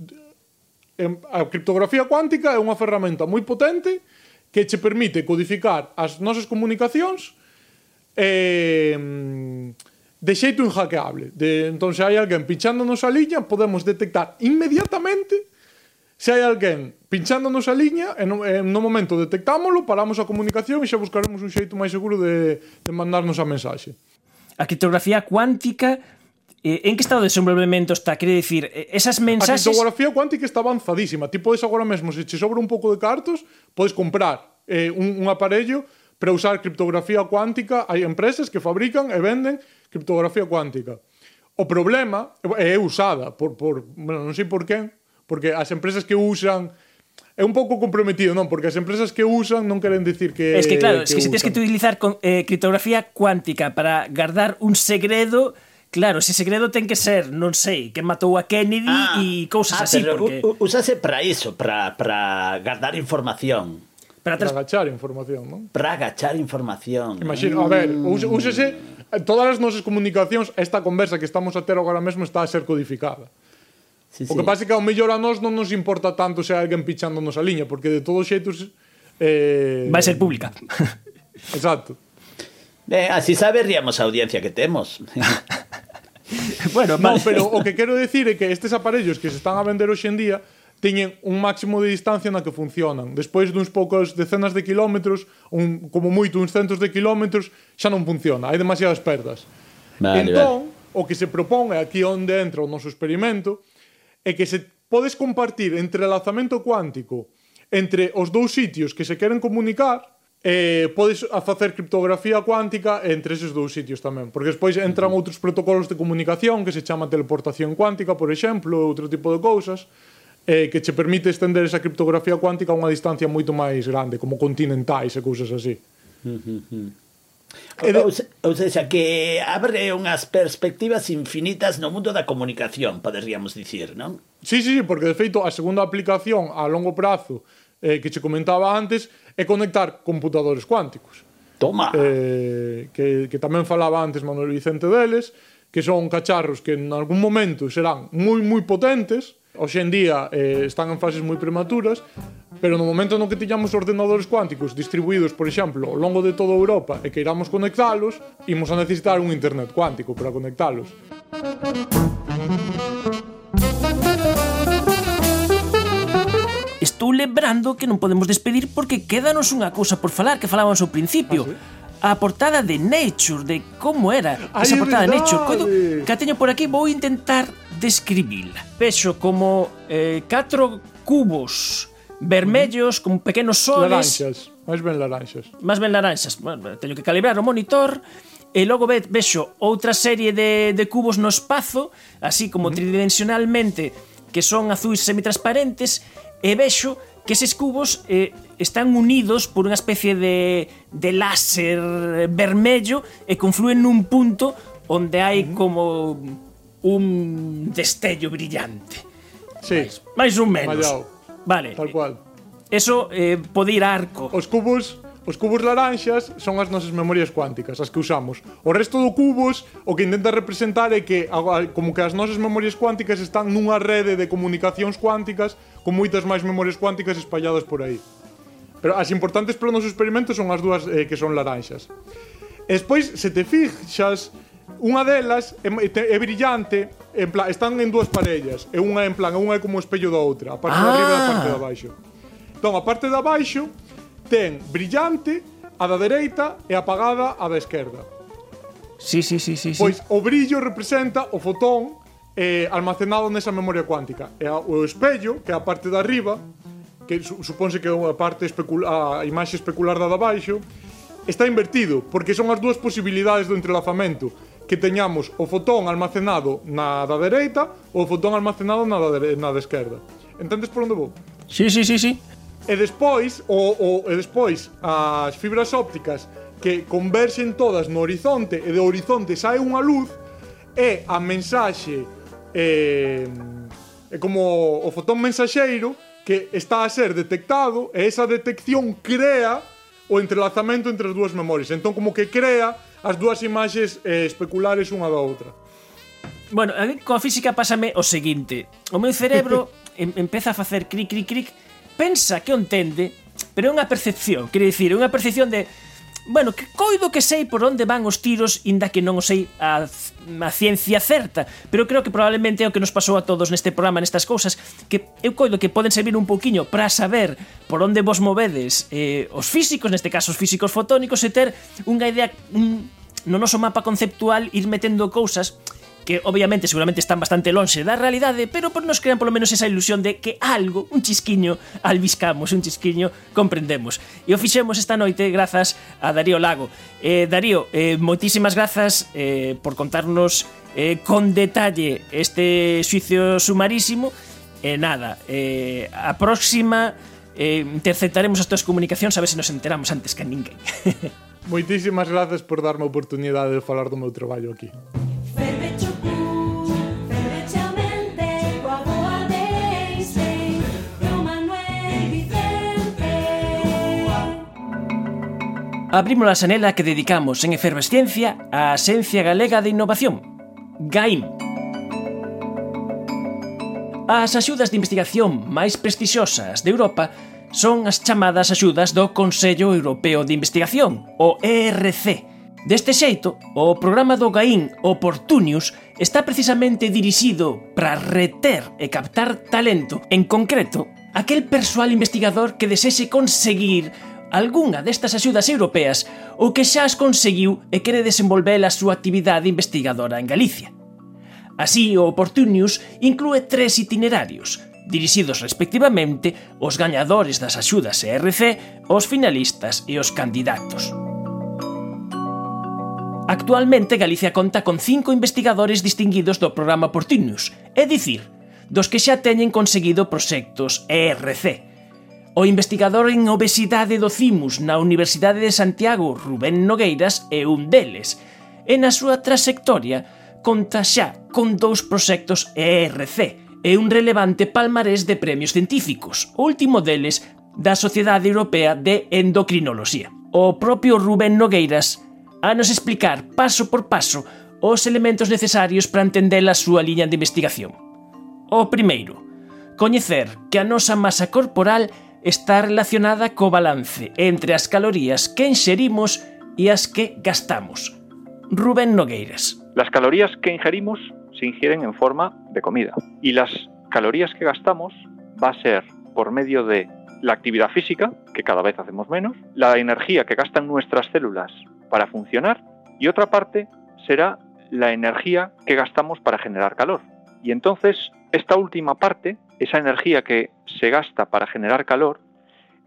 eh, a criptografía cuántica é unha ferramenta moi potente que che permite codificar as nosas comunicacións eh, de xeito inhackeable. De, entón, se hai alguén pinchándonos a liña, podemos detectar inmediatamente Se hai alguén pinchándonos a liña, e no, e no momento detectámolo, paramos a comunicación e xa buscaremos un xeito máis seguro de, de mandarnos a mensaxe. A criptografía cuántica Eh, en que estado de desenvolvemento está? Quere dicir, eh, esas mensaxes... A criptografía cuántica está avanzadísima. Ti podes agora mesmo, se che sobra un pouco de cartos, podes comprar eh, un, un aparello para usar criptografía cuántica. Hai empresas que fabrican e venden criptografía cuántica. O problema eh, é usada por, por bueno, non sei por quen, porque as empresas que usan é un pouco comprometido, non? Porque as empresas que usan non queren decir que... Es que claro, que es que se tens que utilizar con, eh, criptografía cuántica para guardar un segredo... Claro, ese segredo ten que ser, non sei, que matou a Kennedy ah, e cousas ah, así. Pero porque... Usase para iso, para, para guardar información. Para, tras... para agachar información, non? Para agachar información. Eh. Imagino, a ver, mm. úsese... Todas as nosas comunicacións, esta conversa que estamos a ter agora mesmo está a ser codificada. Sí, o que pasa é que ao mellor a nós non nos importa tanto se hai alguén pichándonos a liña, porque de todos xeitos... Eh... Vai ser pública. Exacto. Eh, así saberíamos a audiencia que temos. bueno, vale. no, pero o que quero decir é que estes aparellos que se están a vender hoxe en día teñen un máximo de distancia na que funcionan. Despois duns poucos decenas de kilómetros, un, como moito uns centos de kilómetros, xa non funciona, hai demasiadas perdas. Vale, entón, vale. o que se propón, é aquí onde entra o noso experimento, é que se podes compartir entrelazamento cuántico entre os dous sitios que se queren comunicar, eh, podes a facer criptografía cuántica entre eses dous sitios tamén, porque despois entran outros protocolos de comunicación que se chama teleportación cuántica, por exemplo, outro tipo de cousas, eh, que che permite estender esa criptografía cuántica a unha distancia moito máis grande, como continentais e cousas así. Uh -huh. Ou, ou seja, que abre unhas perspectivas infinitas no mundo da comunicación, poderíamos dicir, non? Sí, sí, sí, porque de feito a segunda aplicación a longo prazo eh, que che comentaba antes é conectar computadores cuánticos. Toma. Eh, que, que tamén falaba antes Manuel Vicente deles, que son cacharros que en algún momento serán moi moi potentes, Hoxe en día eh, están en fases moi prematuras, pero no momento no que tiñamos ordenadores cuánticos distribuídos, por exemplo, ao longo de toda Europa e que iramos conectalos, imos a necesitar un internet cuántico para conectalos. Estou lembrando que non podemos despedir porque quédanos unha cousa por falar que falábamos ao principio. Ah, sí? a portada de Nature, de como era esa portada de Nature. Coido, que a teño por aquí, vou intentar describila. Vexo como eh, catro cubos vermellos con pequenos soles. Laranxas, máis ben laranxas. Máis ben laranxas. Bueno, teño que calibrar o monitor e logo ve, vexo outra serie de, de cubos no espazo, así como uh -huh. tridimensionalmente, que son azuis semitransparentes, e vexo que eses cubos eh, están unidos por unha especie de, de láser vermello e confluen nun punto onde hai uh -huh. como un destello brillante. Sí. Mais, máis ou menos. Mallao. Vale. Tal cual. Eso eh, pode ir a arco. Os cubos Os cubos laranxas son as nosas memorias cuánticas, as que usamos. O resto do cubos o que intenta representar é que como que as nosas memorias cuánticas están nunha rede de comunicacións cuánticas con moitas máis memorias cuánticas espalladas por aí. Pero as importantes para o noso experimento son as dúas eh, que son laranxas. E despois, se te fixas, Unha delas é, é brillante, en plan, están en dúas parellas, e unha en plan, unha é como o espello da outra, a parte ah. de arriba e a parte de ah. abaixo. Entón, a parte de abaixo ten brillante, a da dereita e apagada a da esquerda. Sí, sí, sí, sí. Pois sí. o brillo representa o fotón eh, almacenado nesa memoria cuántica. E a, o espello, que é a parte de arriba, que su, supónse que é a parte especula, a imaxe especular da de abaixo, está invertido, porque son as dúas posibilidades do entrelazamento que teñamos o fotón almacenado na da dereita ou o fotón almacenado na da, na da esquerda. Entendes por onde vou? Sí, sí, sí, sí. E despois, o, o, e despois as fibras ópticas que converxen todas no horizonte e do horizonte sae unha luz e a mensaxe eh, é como o fotón mensaxeiro que está a ser detectado e esa detección crea o entrelazamento entre as dúas memorias. Entón, como que crea as dúas imaxes eh, especulares unha da outra. Bueno, a mí coa física pásame o seguinte. O meu cerebro em, empeza a facer cric, cric, cric, pensa que o entende, pero é unha percepción, quere dicir, é unha percepción de bueno, que coido que sei por onde van os tiros, inda que non o sei a, a ciencia certa, pero creo que probablemente é o que nos pasou a todos neste programa, nestas cousas, que eu coido que poden servir un pouquiño para saber por onde vos movedes eh, os físicos, neste caso os físicos fotónicos, e ter unha idea, un, no noso mapa conceptual ir metendo cousas que obviamente seguramente están bastante lonxe da realidade, pero por nos crean polo menos esa ilusión de que algo, un chisquiño, albiscamos, un chisquiño, comprendemos. E o fixemos esta noite grazas a Darío Lago. Eh, Darío, eh, moitísimas grazas eh, por contarnos eh, con detalle este suicio sumarísimo e eh, nada, eh, a próxima eh, interceptaremos as túas comunicacións a ver se nos enteramos antes que ninguén. Moitísimas grazas por darme a oportunidade de falar do meu traballo aquí. Abrimos a xanela que dedicamos en efervesciencia á Axencia Galega de Innovación, GAIM. As axudas de investigación máis prestixosas de Europa son as chamadas axudas do Consello Europeo de Investigación, o ERC. Deste xeito, o programa do GAIN Oportunius está precisamente dirixido para reter e captar talento, en concreto, aquel persoal investigador que desexe conseguir algunha destas axudas europeas ou que xa as conseguiu e quere desenvolver a súa actividade investigadora en Galicia. Así, o Opportunius inclúe tres itinerarios, dirixidos respectivamente aos gañadores das axudas ERC, os finalistas e os candidatos. Actualmente Galicia conta con cinco investigadores distinguidos do programa Portinius, é dicir, dos que xa teñen conseguido proxectos ERC, O investigador en obesidade do CIMUS na Universidade de Santiago, Rubén Nogueiras, é un deles. E na súa trayectoria conta xa con dous proxectos ERC e un relevante palmarés de premios científicos, o último deles da Sociedade Europea de Endocrinoloxía. O propio Rubén Nogueiras a nos explicar paso por paso os elementos necesarios para entender a súa liña de investigación. O primeiro, coñecer que a nosa masa corporal é está relacionada co balance entre as calorías que inxerimos e as que gastamos. Rubén Nogueiras. Las calorías que ingerimos se ingieren en forma de comida y las calorías que gastamos va a ser por medio de la actividad física, que cada vez hacemos menos, la energía que gastan nuestras células para funcionar y otra parte será la energía que gastamos para generar calor. Y entonces esta última parte esa energía que se gasta para generar calor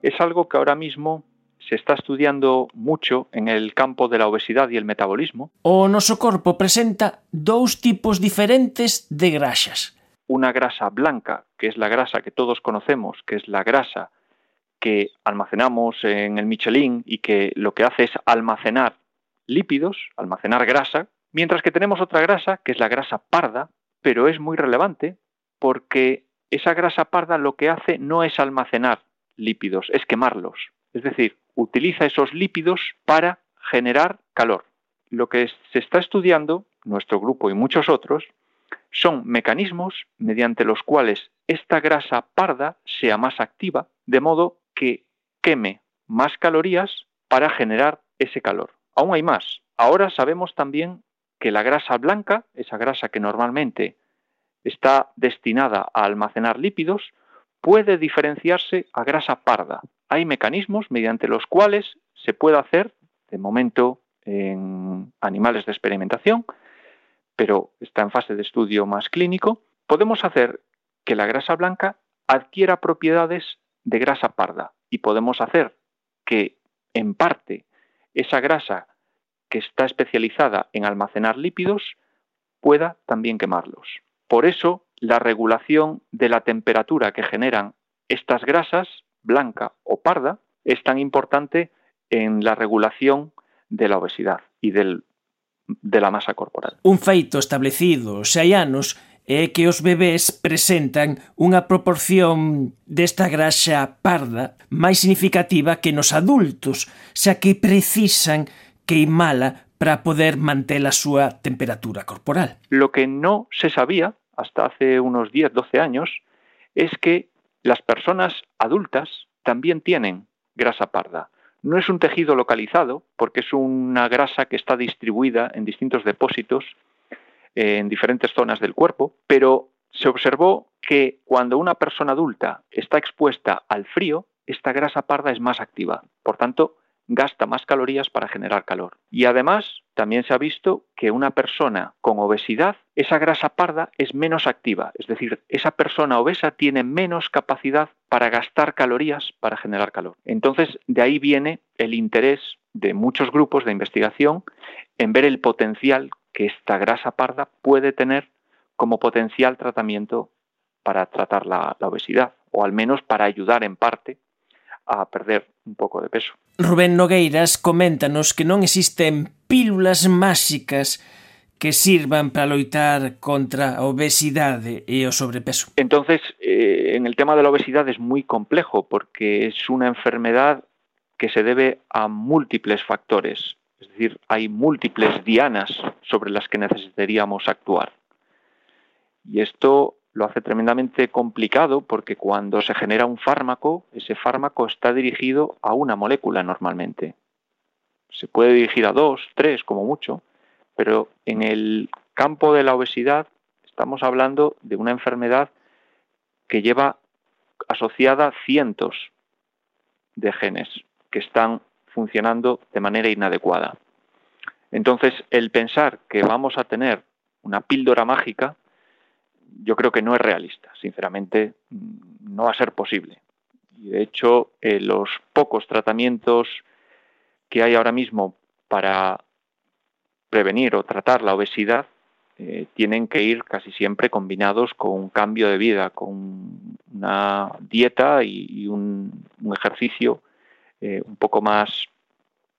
es algo que ahora mismo se está estudiando mucho en el campo de la obesidad y el metabolismo. O noso corpo presenta dous tipos diferentes de grasas. Una grasa blanca, que es la grasa que todos conocemos, que es la grasa que almacenamos en el Michelin y que lo que hace es almacenar lípidos, almacenar grasa, mientras que tenemos otra grasa, que es la grasa parda, pero es muy relevante porque esa grasa parda lo que hace no es almacenar lípidos, es quemarlos. Es decir, utiliza esos lípidos para generar calor. Lo que se está estudiando, nuestro grupo y muchos otros, son mecanismos mediante los cuales esta grasa parda sea más activa, de modo que queme más calorías para generar ese calor. Aún hay más. Ahora sabemos también que la grasa blanca, esa grasa que normalmente está destinada a almacenar lípidos, puede diferenciarse a grasa parda. Hay mecanismos mediante los cuales se puede hacer, de momento en animales de experimentación, pero está en fase de estudio más clínico, podemos hacer que la grasa blanca adquiera propiedades de grasa parda y podemos hacer que en parte esa grasa que está especializada en almacenar lípidos pueda también quemarlos. Por eso, la regulación de la temperatura que generan estas grasas, blanca o parda, es tan importante en la regulación de la obesidad y del, de la masa corporal. Un feito establecido hai anos é que os bebés presentan unha proporción desta graxa parda máis significativa que nos adultos, xa que precisan queimala para poder manter a súa temperatura corporal. Lo que no se sabía hasta hace unos 10, 12 años, es que las personas adultas también tienen grasa parda. No es un tejido localizado porque es una grasa que está distribuida en distintos depósitos eh, en diferentes zonas del cuerpo, pero se observó que cuando una persona adulta está expuesta al frío, esta grasa parda es más activa. Por tanto, gasta más calorías para generar calor. Y además, también se ha visto que una persona con obesidad, esa grasa parda es menos activa, es decir, esa persona obesa tiene menos capacidad para gastar calorías para generar calor. Entonces, de ahí viene el interés de muchos grupos de investigación en ver el potencial que esta grasa parda puede tener como potencial tratamiento para tratar la, la obesidad, o al menos para ayudar en parte a perder un pouco de peso. Rubén Nogueiras coméntanos que non existen pílulas máxicas que sirvan para loitar contra a obesidade e o sobrepeso. Entonces, eh, en el tema de la obesidad es muy complejo porque es una enfermedad que se debe a múltiples factores. Es decir, hay múltiples dianas sobre las que necesitaríamos actuar. Y esto lo hace tremendamente complicado porque cuando se genera un fármaco, ese fármaco está dirigido a una molécula normalmente. Se puede dirigir a dos, tres como mucho, pero en el campo de la obesidad estamos hablando de una enfermedad que lleva asociada cientos de genes que están funcionando de manera inadecuada. Entonces, el pensar que vamos a tener una píldora mágica yo creo que no es realista, sinceramente mm, no va a ser posible. Y de hecho, eh, los pocos tratamientos que hay ahora mismo para prevenir o tratar la obesidad eh, tienen que ir casi siempre combinados con un cambio de vida, con una dieta y, un, ejercicio eh, un poco más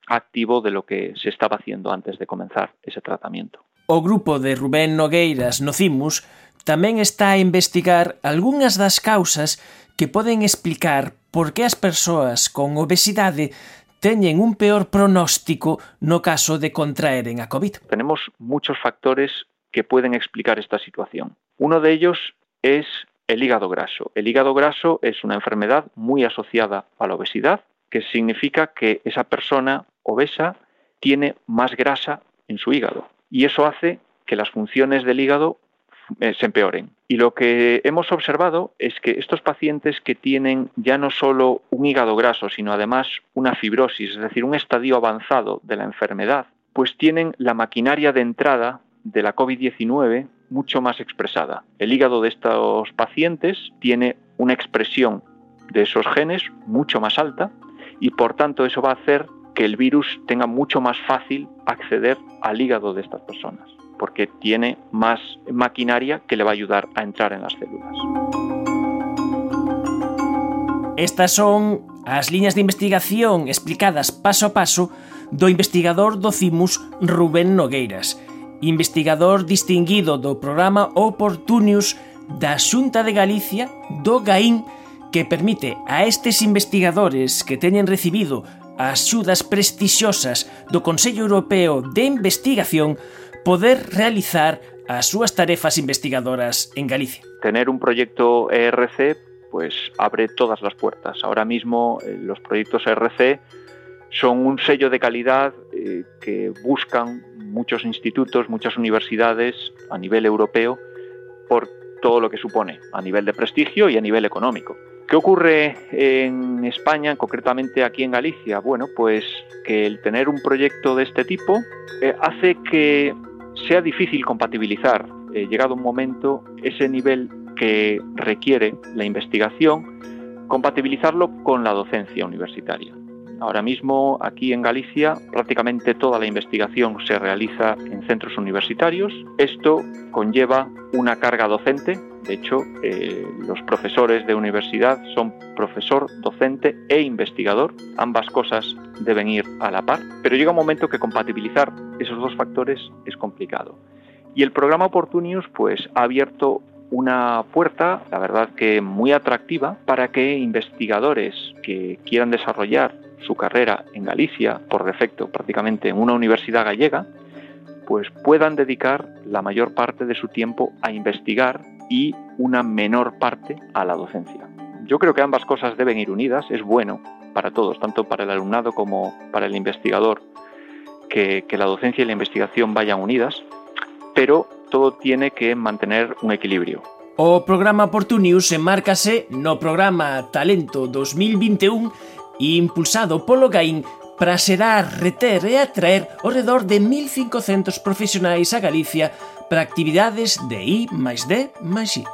activo de lo que se estaba haciendo antes de comenzar ese tratamiento. O grupo de Rubén Nogueiras no CIMUS tamén está a investigar algunhas das causas que poden explicar por que as persoas con obesidade teñen un peor pronóstico no caso de contraeren a COVID. Tenemos muchos factores que pueden explicar esta situación. Uno de ellos es el hígado graso. El hígado graso es una enfermedad muy asociada a la obesidad, que significa que esa persona obesa tiene más grasa en su hígado y eso hace que las funciones del hígado eh, se empeoren. Y lo que hemos observado es que estos pacientes que tienen ya no solo un hígado graso, sino además una fibrosis, es decir, un estadio avanzado de la enfermedad, pues tienen la maquinaria de entrada de la COVID-19 mucho más expresada. El hígado de estos pacientes tiene una expresión de esos genes mucho más alta y por tanto eso va a hacer que el virus tenga mucho más fácil acceder al hígado de estas personas, porque tiene más maquinaria que le va a ayudar a entrar en las células. Estas son as liñas de investigación explicadas paso a paso do investigador do CIMUS Rubén Nogueiras, investigador distinguido do programa Opportunius da Xunta de Galicia do GAIN que permite a estes investigadores que teñen recibido as axudas prestixiosas do Consello Europeo de Investigación poder realizar as súas tarefas investigadoras en Galicia. Tener un proyecto ERC pues abre todas las puertas. Ahora mismo eh, los proyectos ERC son un sello de calidad eh, que buscan muchos institutos, muchas universidades a nivel europeo por todo lo que supone a nivel de prestigio y a nivel económico. ¿Qué ocurre en España, concretamente aquí en Galicia? Bueno, pues que el tener un proyecto de este tipo eh, hace que sea difícil compatibilizar, eh, llegado un momento, ese nivel que requiere la investigación, compatibilizarlo con la docencia universitaria. Ahora mismo aquí en Galicia prácticamente toda la investigación se realiza en centros universitarios. Esto conlleva una carga docente. De hecho, eh, los profesores de universidad son profesor, docente e investigador. Ambas cosas deben ir a la par. Pero llega un momento que compatibilizar esos dos factores es complicado. Y el programa Opportunius pues, ha abierto una puerta, la verdad que muy atractiva, para que investigadores que quieran desarrollar su carrera en Galicia, por defecto prácticamente en una universidad gallega, pues puedan dedicar la mayor parte de su tiempo a investigar y una menor parte a la docencia. Yo creo que ambas cosas deben ir unidas, es bueno para todos, tanto para el alumnado como para el investigador, que, que la docencia y la investigación vayan unidas, pero todo tiene que mantener un equilibrio. O programa Portunius enmárcase no programa Talento 2021 impulsado polo GAIN para xerar, reter e atraer ao redor de 1.500 profesionais a Galicia para actividades de I máis D máis I.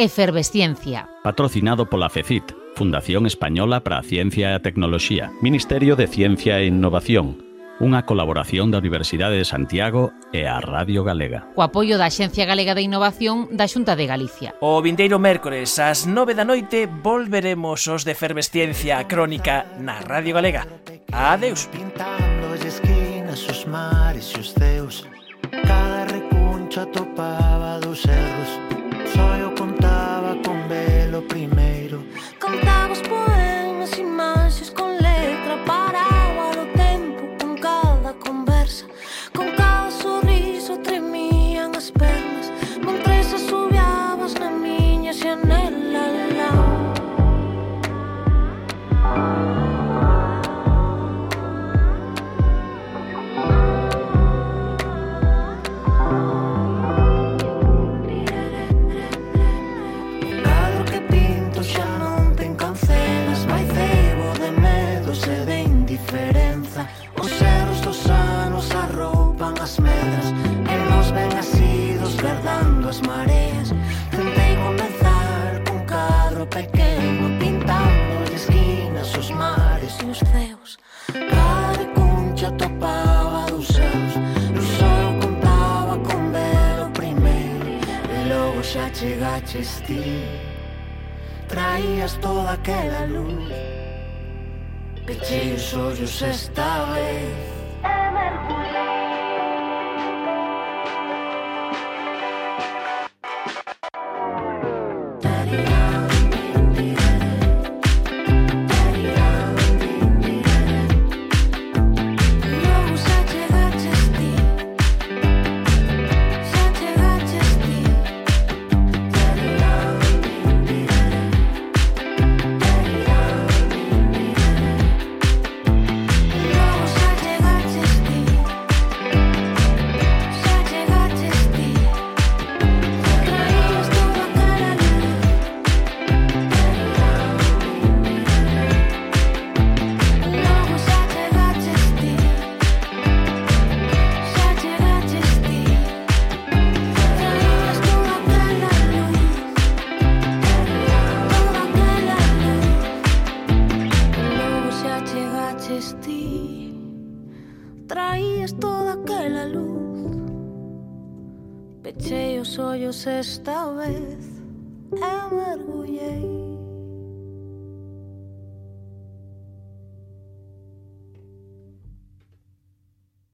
Efervesciencia. Patrocinado pola FECIT, Fundación Española para a Ciencia e a Tecnoloxía, Ministerio de Ciencia e Innovación, unha colaboración da Universidade de Santiago e a Radio Galega. O apoio da Axencia Galega de Innovación da Xunta de Galicia. O vindeiro mércores ás 9 da noite volveremos os de Fervesciencia Crónica na Radio Galega. Adeus. Pintando as esquinas, os mares e os ceus Cada recuncho atopaba do céu indiferenza. Os erros dos anos arroupan as medras E nos ven asidos verdando as mareas. Tentei comenzar cun cadro pequeno Pintando as esquinas, os mares e os ceus Cada cuncha topaba dos seus No sol contaba con velo primeiro E logo xa chegaches ti. Traías toda aquela luz. Pechei os ollos esta vez